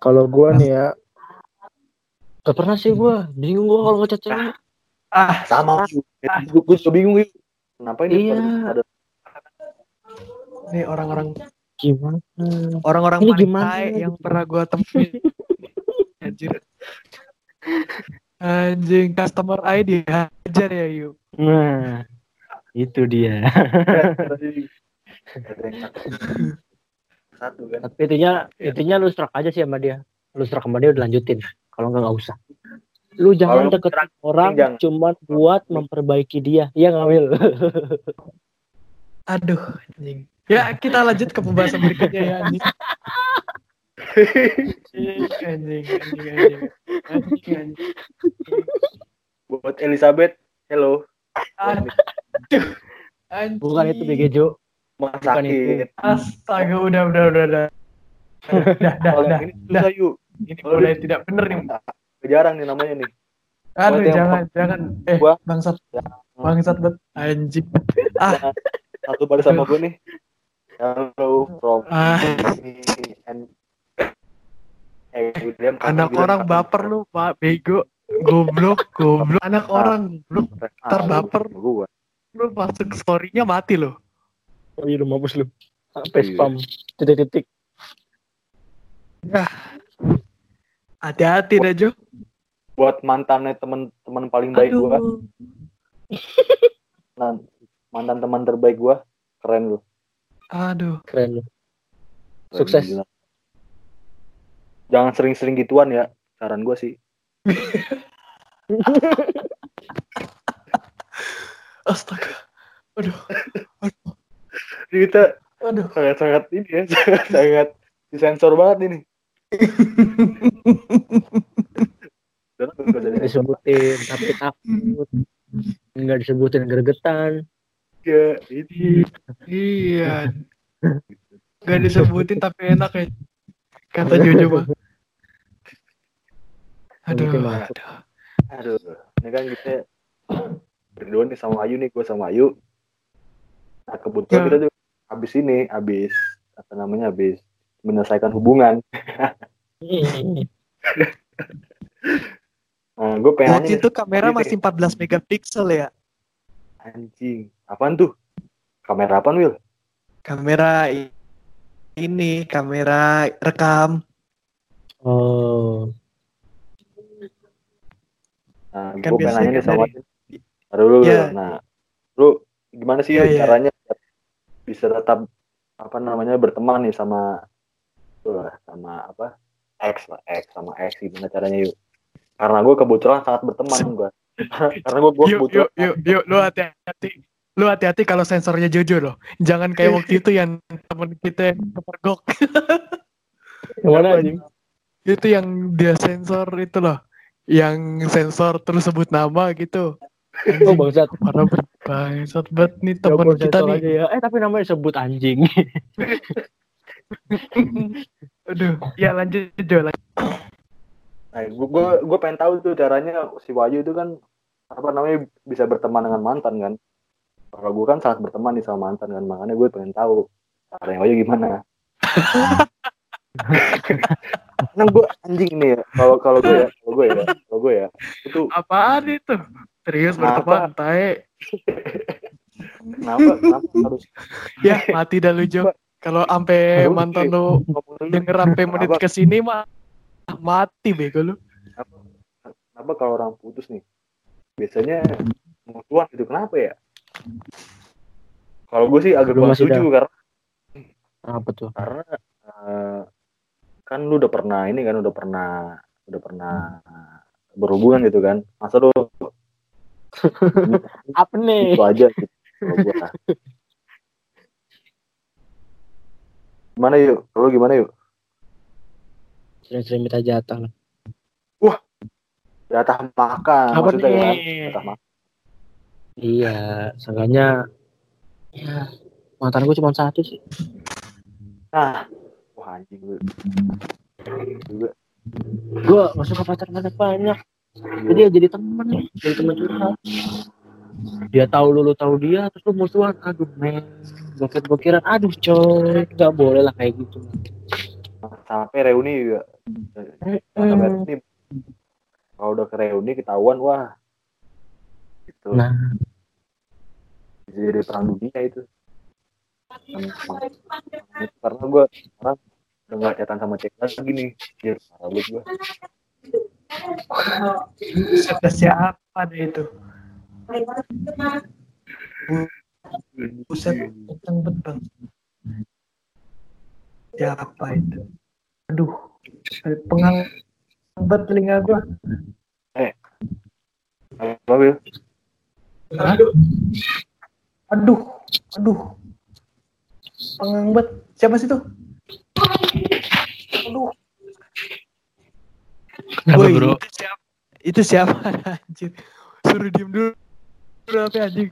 Kalau gua nih ya. Gak pernah sih gua. Bingung gua kalau ngechat cewek. Ah, sama. Wayu gue gue juga bingung Wayu. kenapa ini? Iya. pada, pada nih orang-orang Gimana? orang-orang Ini gimana? Yang pernah gua temuin. Anjir. Anjing, customer ID hajar ya, yuk. Nah Itu dia satu kan Tapi intinya Intinya lu struck aja sih sama dia Lu struck sama dia udah lanjutin Kalau enggak nggak usah Lu jangan deketin struck, orang jangan. Cuman buat memperbaiki dia Iya ngambil Aduh, anjing. Ya, kita lanjut ke pembahasan berikutnya ya, anjing. Anjing, anjing, anjing, anjing. Anjing. Buat Elizabeth, hello. Aduh. Anjing. Bukan itu BGJo. Rumah Bukan sakit. Astaga, udah, udah, udah, udah. Udah, udah, udah. ini udah. yuk. Ini mulai tidak bener nih. Jarang nih namanya nih. Aduh, jangan, jangan. Eh, Gua- bangsat. Ya. Bangsat bet. Anjing. Ah, Satu baris sama gue nih. Hello from ah. and eh William Anak orang baper lu, Pak. Bego. Goblok, goblok. Anak orang, goblok. Ah, ntar baper. Gua. Lu masuk story-nya mati lo. Oh iya lu mampus lu. Sampai Iya. spam. Titik-titik. Hati-hati dah, Jo. Buat mantannya teman-teman paling baik gua, Aduh. nah, mantan teman terbaik gua, keren lu. Aduh. Keren lu. Sukses. gila. Jangan sering-sering gituan ya, saran gua sih. Astaga. Aduh. Jadi kita Aduh. sangat-sangat ini ya, sangat disensor banget ini. Jadi Disebutin tapi takut. Enggak disebutin gregetan. ya, ini Iya. Gak disebutin tapi enak ya. Kata Jojo mah. Aduh. Aduh. Aduh, ini kan kita berdua nih sama Ayu nih, gue sama Ayu. Nah, kebetulan Ya. kita tuh habis ini, habis apa namanya, habis menyelesaikan hubungan. Nah, gue pengen Waktu itu kamera Ini- masih 14 megapiksel ya. anjing, apaan tuh? Kamera apaan, Will? Kamera ini, kamera rekam. Oh. Nah, Kan gue pengen nanya nih sama dari- Ayu. Taruh dulu, Iya. Will. Nah, lu gimana sih Will, iya. caranya bisa tetap apa namanya berteman nih sama wah, sama apa X lah X sama X gimana caranya yuk karena gue kebetulan sangat berteman gue karena gue gue Yuk, kebetulan yuk, yuk, yuk, lu hati-hati. Lu hati-hati kalau sensornya Jojo loh. Jangan kayak waktu itu yang temen kita yang kepergok. Yang mana anjing? itu yang dia sensor itu loh. Yang sensor terus sebut nama gitu. Oh bangsat. Parah banget. Bangsat banget nih Jago kita nih. aja ya. Eh tapi namanya disebut anjing. Aduh, ya lanjut Jo. lanjut. nah, gue gue gue pengen tahu tuh caranya si Wahyu itu kan apa namanya bisa berteman dengan mantan kan kalau gue kan sangat berteman nih sama mantan kan makanya gue pengen tahu caranya Wahyu gimana Karena gue anjing nih ya kalau kalau gue ya kalau gue ya kalau gue ya itu Apaan itu? Serius Kenapa? berteman, tae. kenapa kenapa harus Ya, mati dah lu Jo. Kalau sampai Aduh, mantan lu denger sampai menit Kenapa- ke sini mah mati bego lu. kenapa kalau orang putus nih biasanya mutuan gitu kenapa ya kalau gue sih agak masih setuju karena Apa tuh? karena eh, kan lu udah pernah ini kan udah pernah udah pernah berhubungan gitu kan masa lu Apa nih? itu aja gitu gimana yuk lu gimana yuk Sering-sering minta jatah lah. jatah makan Apa maksudnya nih? jatah makan Iya, seenggaknya ya mantan gue cuma satu sih. nah wah anjing gue Gue gak suka pacaran banyak banyak. Jadi ya jadi temen nih, jadi temen curhat. Dia tahu lu, lu tahu dia, terus lu musuhan. Aduh men, bokir-bokiran. Aduh coy, gak boleh lah kayak gitu. sampai reuni juga. Sampai reuni kalau udah ke reuni ketahuan wah. Gitu. Nah. jadi perang dunia itu. Karena gue sekarang udah gak catatan sama cek lagi nih. Jir, parah gue Kata siapa deh itu? Buset, kenceng bet bang. Siapa itu? Aduh, pengang bet telinga gua. apa Wil? Aduh, aduh, aduh. Pengang bet. Siapa sih tuh? Aduh, Kenapa Woi, bro? Itu siapa? Itu siapa anjir? Suruh diem dulu. Berapa anjing?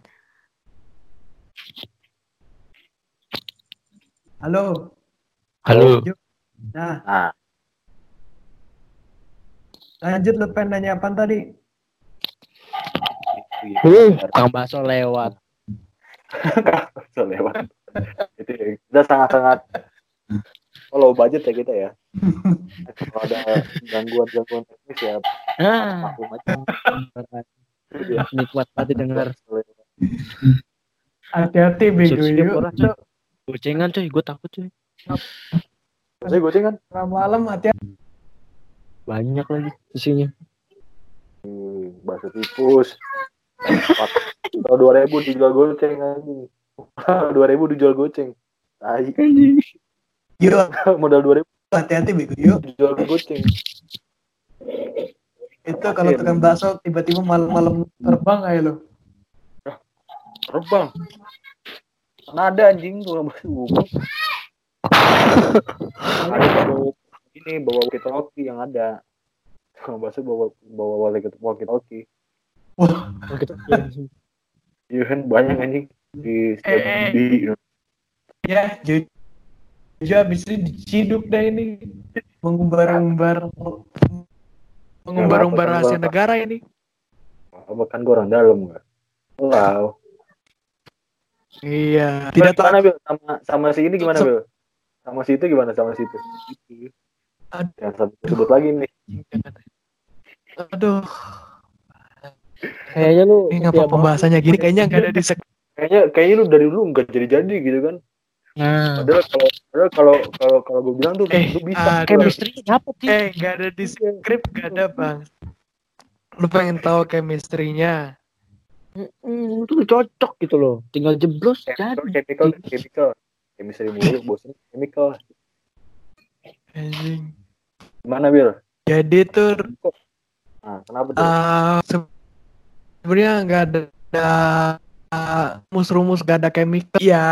Halo. Halo. Nah, Nah, lanjut lu pengen nanya apa tadi? Uh. Kang Baso lewat. Bisa lewat. itu kita sangat-sangat kalau budget ya kita ya. Kalau ada gangguan-gangguan teknis ya Ah, maklum aja. Iya. nikmat banget dengar. Hati-hati bego yuk. Gocengan coy, gue takut coy. Saya gue kan Malam hati-hati. Banyak lagi isinya. Hmm, bakso tikus. Kalau dua ribu dijual goceng anjing. Dua ribu dijual goceng. Tai. Yuk, Modal dua ribu hati-hati bego yuk. dijual goceng. Itu kalau tukang bakso tiba-tiba malam-malam terbang kayak lo. Terbang. Mana ada anjing tukang bakso. Ada bawa ini bawa walkie talkie yang ada. Tukang bakso bawa bawa walkie talkie. Iya kan banyak anjing di setiap Eh, eh. di Ya, habis ini diciduk dah ini. Mengumbar-umbar mengumbar-umbar rahasia negara ini. apa kan gue orang dalam nggak? Wow. Iya, tidak tahu gimana Bil? Sama sama si ini gimana Bil? Sama si itu gimana sama si itu? Aduh. Yang satu sebut lagi nih. Aduh, Kayaknya lu ini ngapa pembahasannya gini kayaknya nggak ada di sek Kayaknya kayaknya lu dari dulu nggak jadi-jadi gitu kan? Nah, Padahal kalau padahal kalau kalau kalau gue bilang tuh Eh, lu bisa. aduh. chemistry dapet sih. Eh, nggak ada di skrip, nggak ada bang. Lu pengen tahu chemistry-nya? Hmm, itu cocok gitu loh. Tinggal jeblos Chemical, jadi. chemical, chemical. Chemistry mulu, bosan chemical. Anjing. Gimana Bil? Jadi tuh Nah, kenapa tuh? eh, se- sebenarnya nggak ada, ada eh, rumus-rumus nggak ada chemical. Ya,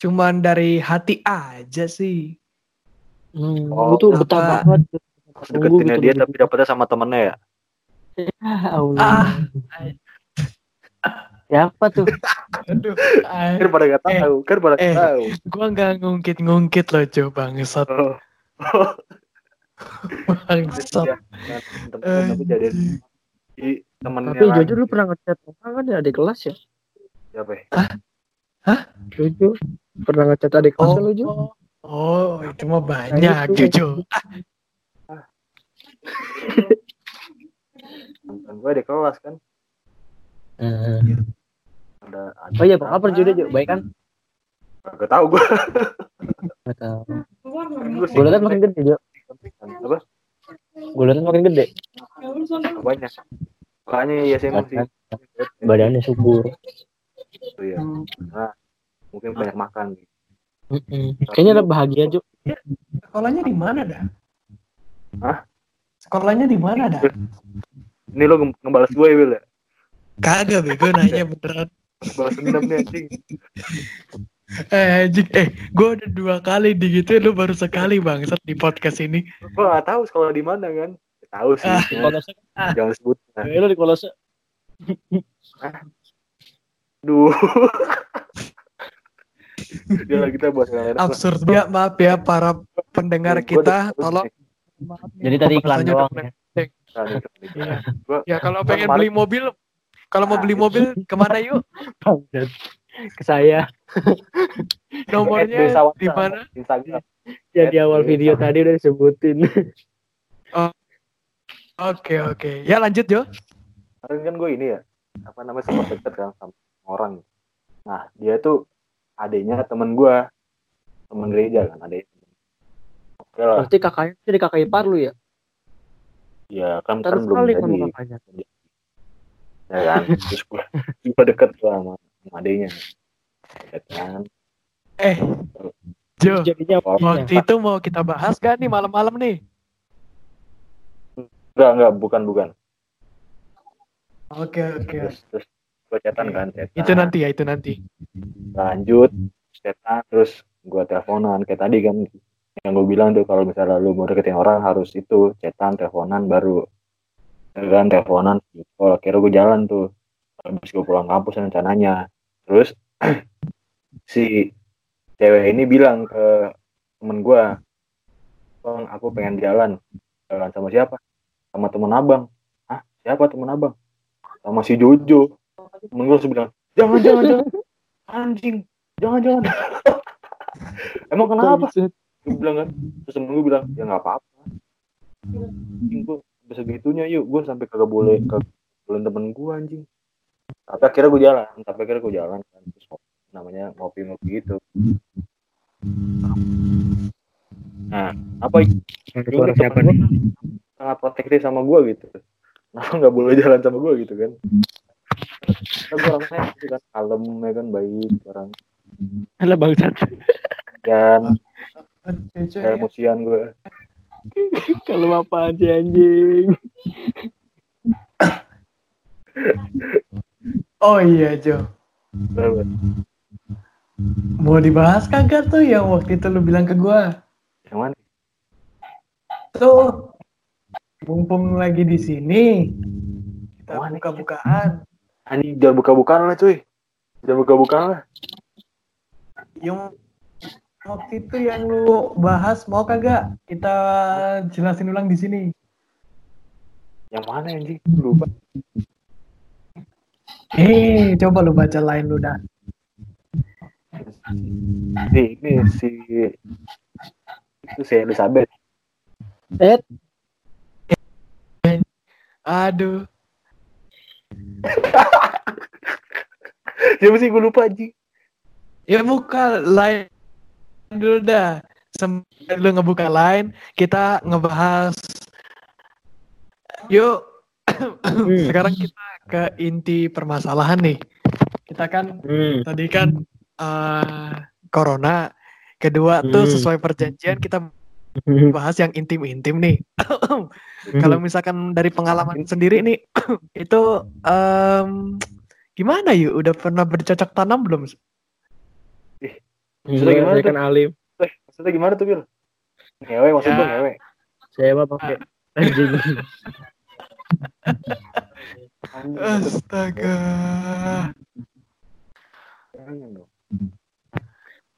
cuman dari hati aja sih. Hmm, Oh, apa? betah banget. Deketinnya gitu dia tapi dapetnya sama temennya ya? Ah, Allah. Siapa tuh? Aduh, ah, Kan pada gak Eh, tahu, kan pada eh. gak tahu. gua nggak ngungkit-ngungkit loh coba bangsat Oh, bangsat. ya, temen tapi jadi di temennya Tapi lagi. jujur lu pernah ngechat orang kan ya adik kelas ya? Siapa ya? Jujur. Pernah ngechat adik kelas Oh, kan lu Ju? oh, itu mah banyak itu. jujur. Temen gue di kelas kan. Hmm. Ada, ada Oh iya, apa Ju? Ju? Baik kan? Gak tau gue. Gak tau. Gue liat makin gede Ju. Apa? Gue liat makin gede. Banyak. Makanya iya sih emang sih. Badannya subur. Itu ya. Nah, mungkin banyak makan. Mm-mm. Kayaknya udah bahagia Ju. Sekolahnya di mana dah? Hah? Sekolahnya di mana dah? Ini lo nge- ngebalas gue ya, Bil ya? Kagak bego nanya beneran. Balas dendam nih anjing. Eh, anjing, eh, gue udah dua kali digituin lu baru sekali bangsat di podcast ini. Gue gak tahu sekolah di mana kan. Tahu sih. Ah. cuma Kolose. Jangan sebut. Nah, Eh, lu di kolose. Duh. Lah kita bahas yang lain. Absurd ya, maaf ya para pendengar kita, tolong. Jadi tadi iklan doang udah ya. Iya. Gua Ya kalau pengen beli mobil, kalau mau beli mobil ke mana yuk? Ke saya. Nomornya di mana? Instagram. Ya di awal video tadi udah disebutin. Oke oke. Ya lanjut Jo. Kemarin kan gue ini ya, apa namanya sempat deket kan sama orang. Nah dia tuh adiknya temen gue, temen gereja kan adiknya. Oke lah, Berarti kakaknya jadi kakak ipar lu ya? ya kan kan Terus belum kali jadi, sama kakaknya. ya kan. Terus gue gue deket lah sama, sama adiknya. Ya kan. Eh, Jo. Jadinya Waktu itu mau kita bahas gak nih malam-malam nih? Enggak enggak bukan bukan. Oke oke. Terus terus gue chatan Oke. kan, chatan. Itu nanti ya itu nanti. lanjut chatan terus gue teleponan kayak tadi kan yang gue bilang tuh kalau misalnya lu mau deketin orang harus itu chatan teleponan baru. Kan teleponan kalau akhirnya gue jalan tuh habis gue pulang kampus rencananya. Terus si cewek ini bilang ke temen gue bang aku pengen jalan. Jalan sama siapa? Sama temen abang. Ah siapa temen abang? Sama si Jojo temen gue langsung bilang jangan jangan jangan. Anjing. Jangan jangan. Emang kenapa? Gue bilang kan terus temen gue bilang ya nggak apa-apa. Anjing gue bisa segitunya yuk. Gue sampai kagak boleh ke boleh temen gue anjing. Tapi akhirnya gue jalan. Tapi akhirnya gue jalan kan. Terus namanya ngopi-ngopi gitu. Nah apa suara siapa nih? sangat protektif sama gue gitu. Kenapa nggak boleh jalan sama gue gitu kan gue orangnya gitu kan kalem ya kan baik orang Alah bangsat. dan kayak emosian gue Kalau apa sih anjing? Oh iya Jo, mau dibahas kagak tuh yang waktu itu lu bilang ke gua? yang mana Tuh, mumpung lagi di sini, kita buka-bukaan. Anjing jangan buka-bukaan lah cuy. Jangan buka-bukaan lah. Yang waktu itu yang lu bahas mau kagak? Kita jelasin ulang di sini? yang mana anjing? Lupa. Eh, coba lu baca lain lu dah. si ini si itu si Elizabeth. Eh, Aduh, siapa sih gue lupa anjing ya buka lain dulu dah. Sambil lu ngebuka lain, kita ngebahas. Yuk, sekarang kita ke inti permasalahan nih. Kita kan hmm. tadi kan eh, corona, kedua tuh Hmm. sesuai perjanjian kita bahas yang intim-intim nih. Kalau misalkan dari pengalaman sendiri nih, itu em, gimana yuk? Udah pernah bercocok tanam belum? Maksudnya gimana tuh? kan alim. eh maksudnya gimana tuh Bil ngewe maksud Ya. ngewe Saya mah pakai anjing. Astaga.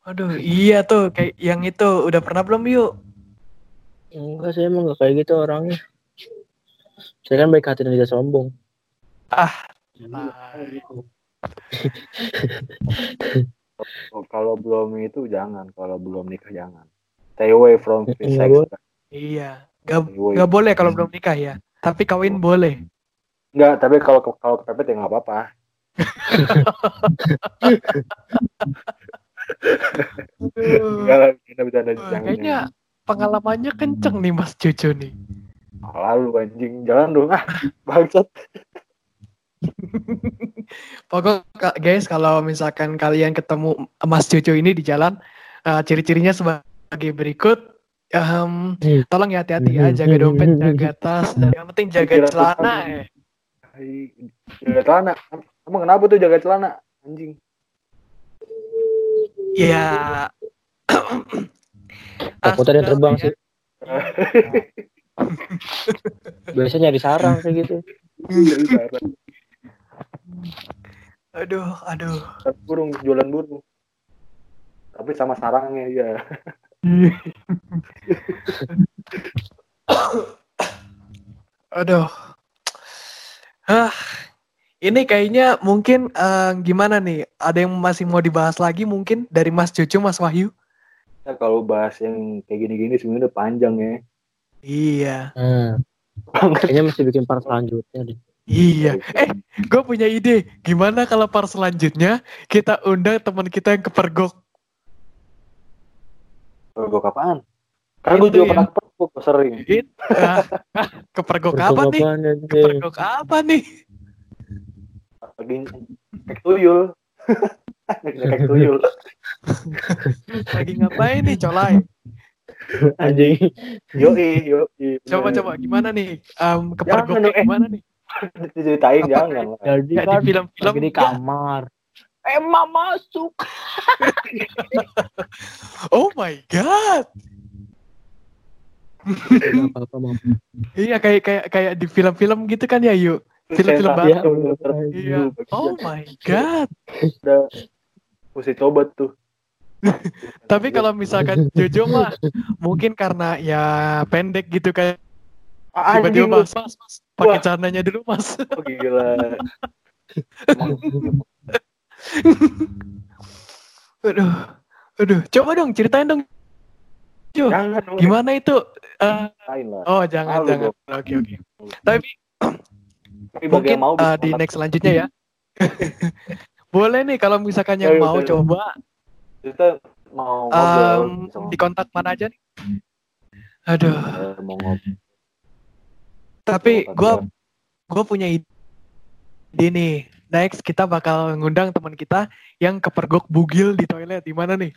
Aduh, iya tuh kayak yang itu udah pernah belum yuk? Enggak, saya emang gak kayak gitu orangnya. Saya kan baik hati dan tidak sombong. Oh, kalau belum itu jangan kalau belum nikah jangan stay away from free Nggak sex. Iya, gak, gak boleh kalau belum nikah ya. Tapi kawin boleh. Enggak, tapi kalau kalau kepepet ya nggak apa-apa Enggak kita bisa ada kayaknya pengalamannya kenceng nih Mas Cucu nih. lalu anjing jalan dong ah bangsat Pokok guys kalau misalkan kalian ketemu Mas Cucu ini di jalan, eh, ciri-cirinya sebagai berikut. Ehm, Hmm. tolong ya hati-hati ya, jaga dompet, jaga tas, dan yang penting jaga celana. Eh. Jaga celana emang kenapa tuh jaga celana anjing Ya. Takutnya ada yang terbang sih. Biasanya nyari sarang kayak gitu. Aduh, aduh. burung jualan burung tapi sama sarangnya ya Aduh. Hah. Ini kayaknya mungkin eh, gimana nih? Ada yang masih mau dibahas lagi mungkin dari Mas Cucu, Mas Wahyu? Ya, kalau bahas yang kayak gini-gini sebenarnya udah panjang ya. Iya. Hmm. Kayaknya mesti bikin part selanjutnya deh. Iya. Eh, gue punya ide. Gimana kalau part selanjutnya kita undang teman kita yang kepergok? Pergok apaan? Kan gue juga ya. pernah pergok sering. It, ah, ah, kepergok apa nih? Kepergok apa nih? Lagi kayak tuyul. Lagi kayak tuyul. Lagi ngapain nih, colai? Anjing. Yoi, yoi. Coba coba gimana nih? Um, dong, eh. gimana nih? Diceritain jangan. Jadi Ya, kan di film-film lagi di kamar. Emang masuk. Oh my god. Iya kayak kayak kayak di film-film gitu kan ya yuk. Film-film banget. Iya. Iya. Oh my god. Udah mesti coba tuh. Tapi kalau misalkan Jojo mah mungkin karena ya pendek gitu kan Ah, tiba-tiba mas mas mas pakai Wah. celananya dulu mas. Oh, gila. Aduh, aduh, coba dong ceritain dong. Jo, Jangan gimana itu? Lah. oh jangan Malu jangan. Oke oke. Tapi Tapi bagi mungkin mau bisa di next selanjutnya ya. Boleh nih kalau misalkan yang mau coba kita mau ngobrol sama di kontak mana aja nih? Aduh, mau ngobrol. tapi gue gua. gue punya ide nih. Next kita bakal ngundang teman kita yang kepergok bugil di toilet di mana nih?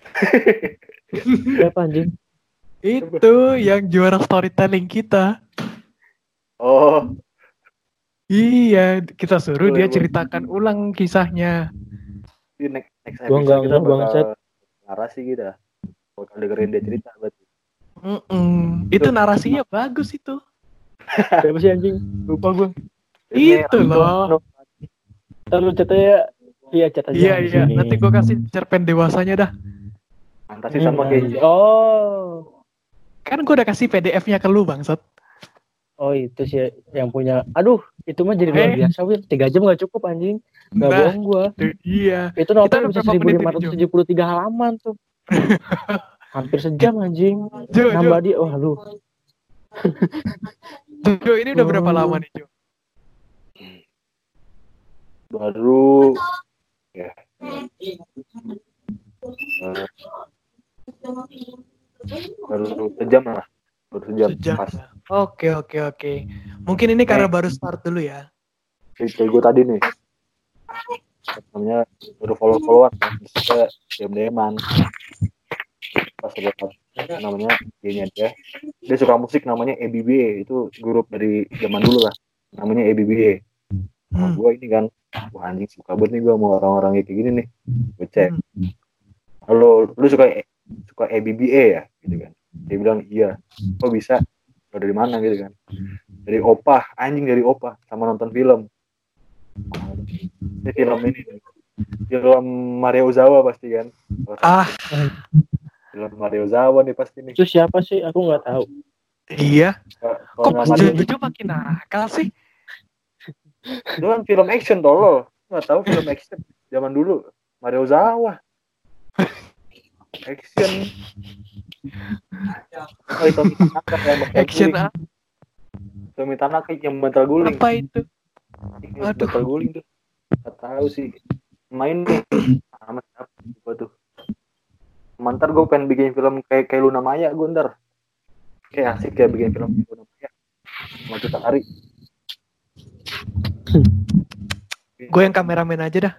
Siapa anjing? Itu yang juara storytelling kita. Oh, Iya, kita suruh Boleh, dia boleh. ceritakan ulang kisahnya. di next next Gua nggak episode kita bangsat. bakal narasi kita. Bakal dengerin dia cerita berarti. Mm-mm. Itu narasinya bagus itu. Siapa sih anjing? Lupa gue. Itu loh. Lu chat aja. Iya aja. Iya di iya. sini. Nanti gue kasih cerpen dewasanya dah. Fantasi sama Hmm. kayak Oh. Kan gue udah kasih PDF-nya ke lu bangsat. Oh itu sih yang punya. Aduh, itu mah jadi luar Eh. biasa, Wir. Tiga jam gak cukup anjing. Gak Nah, bohong gua. itu iya. Itu novel bisa berapa menit ini, 1573 halaman tuh. Hampir sejam anjing. Jo, Jo, Nambah dia, wah lu. Jo, ini udah berapa Oh. lama nih Jo? baru ya eh, baru sejam lah baru sejam, Sejam. pas. Oke oke oke. Mungkin ini karena baru start dulu ya. kayak gue tadi nih. Namanya baru follow followan kita dm dman pas lihat namanya dia dia dia suka musik namanya EBBA itu grup dari zaman dulu lah. Namanya EBBA nah, Hmm. gue ini kan wah anjing suka banget nih gue sama orang-orang kayak gini nih. Gue cek. Hmm. halo lu suka suka EBBA ya? Gitu kan dia bilang iya kok bisa? Lo dari mana? Gitu kan. Dari opah anjing dari opah sama nonton film. Ini film ini. Nih. film Mario Ozawa pasti kan. Ah. Film Mario Ozawa nih pasti nih. Itu siapa sih? Aku nggak tahu. iya. Kok Mario- Jojo makin nakal sih? itu kan film action tolol nggak tahu film action. Zaman dulu. Mario Ozawa. Action oh, itu Tanaka yang mental Action guling. ah, Tommy Tanaka yang mental guling. Apa itu? Yang Aduh. mental guling tuh. Nggak tahu sih. Main nih. Sama siapa gua tuh? Mantar gue pengen bikin film kayak kayak Luna Maya gue ntar. Kayak asik ya bikin film kayak Luna Maya. Mau kita hari Gue yang kameramen aja dah.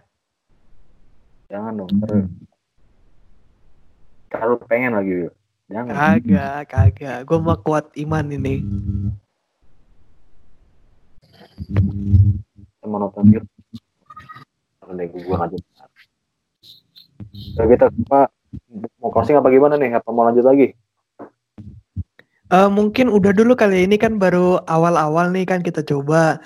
jangan dong ntar. Kalau pengen lagi jangan Kagak, kagak. Gue mau kuat iman ini. sama nonton film Nanti gue gue lanjut Udah kita apa mau closing apa gimana nih apa mau lanjut lagi Eh, mungkin udah dulu kali ini kan baru awal-awal nih kan kita coba.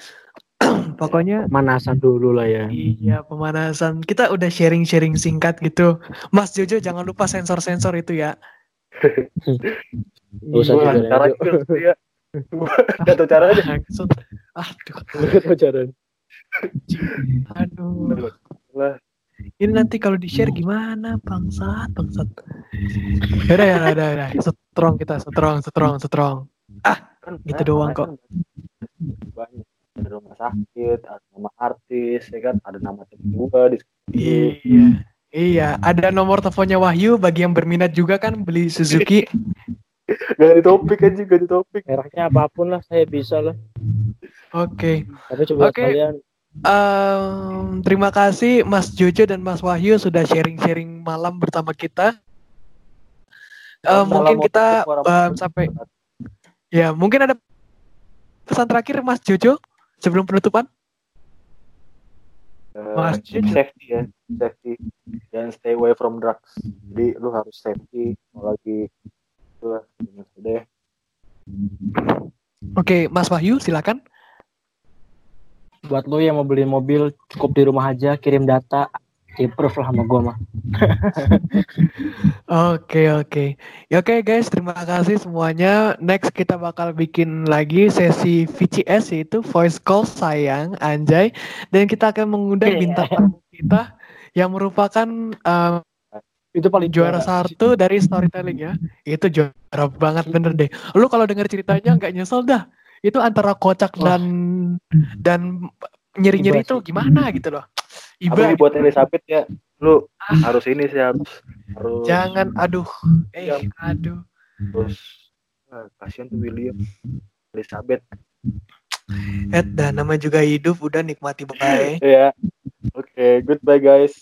Pokoknya Manasan dulu lah ya. iya pemanasan. Kita udah sharing-sharing singkat gitu. Mas Jojo jangan lupa sensor-sensor itu ya. Gak usah gue caranya ya Gak tau caranya Maksud, aduh, Gak tau caranya. aduh. Lah. Ini nanti kalau di share gimana bangsat, bangsat. Yaudah ya, udah, udah. Strong kita, strong, strong, strong. kan Gitu doang banyak kok. banyak ada rumah sakit ada nama artis ya kan ada nama temen gua di Iya. Iya, ada nomor teleponnya Wahyu bagi yang berminat juga kan beli Suzuki. gak ada topik aja gak ada topik Mereknya apa pun lah, saya bisa lah. Oke. Tapi coba Oke. kalian Em, terima kasih Mas Jojo dan Mas Wahyu sudah sharing-sharing malam bersama kita. Eh, mungkin kita em, sampai ya mungkin ada pesan terakhir Mas Jojo sebelum penutupan uh, safety ya safety. Dan stay away from drugs. Jadi lu harus safety mau lagi itu lah deh Oke, Mas Wahyu, silakan. Buat lo yang mau beli mobil, cukup di rumah aja, kirim data, improve lah sama gue mah. Oke oke. Ya oke guys, terima kasih semuanya. Next kita bakal bikin lagi sesi VCS yaitu voice call sayang Anjay dan kita akan mengundang Yeah. bintang tamu kita yang merupakan um, Itu paling juara satu dari storytelling ya. Itu juara banget bener deh. Lu kalau denger ceritanya nggak nyesel dah. Itu antara kocak dan dan nyeri-nyeri itu gimana gitu loh. Iba Apalagi buat Elizabeth ya, lu harus ini sih harus harus jangan aduh. Eh, Iya. aduh. terus ah, kasihan tuh William Elizabeth Eh, dan nama juga hidup udah nikmati baik. ya oke goodbye guys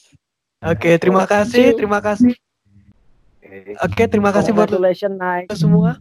Oke, terima kasih, terima kasih. Oke. Oke, terima kasih buat semua.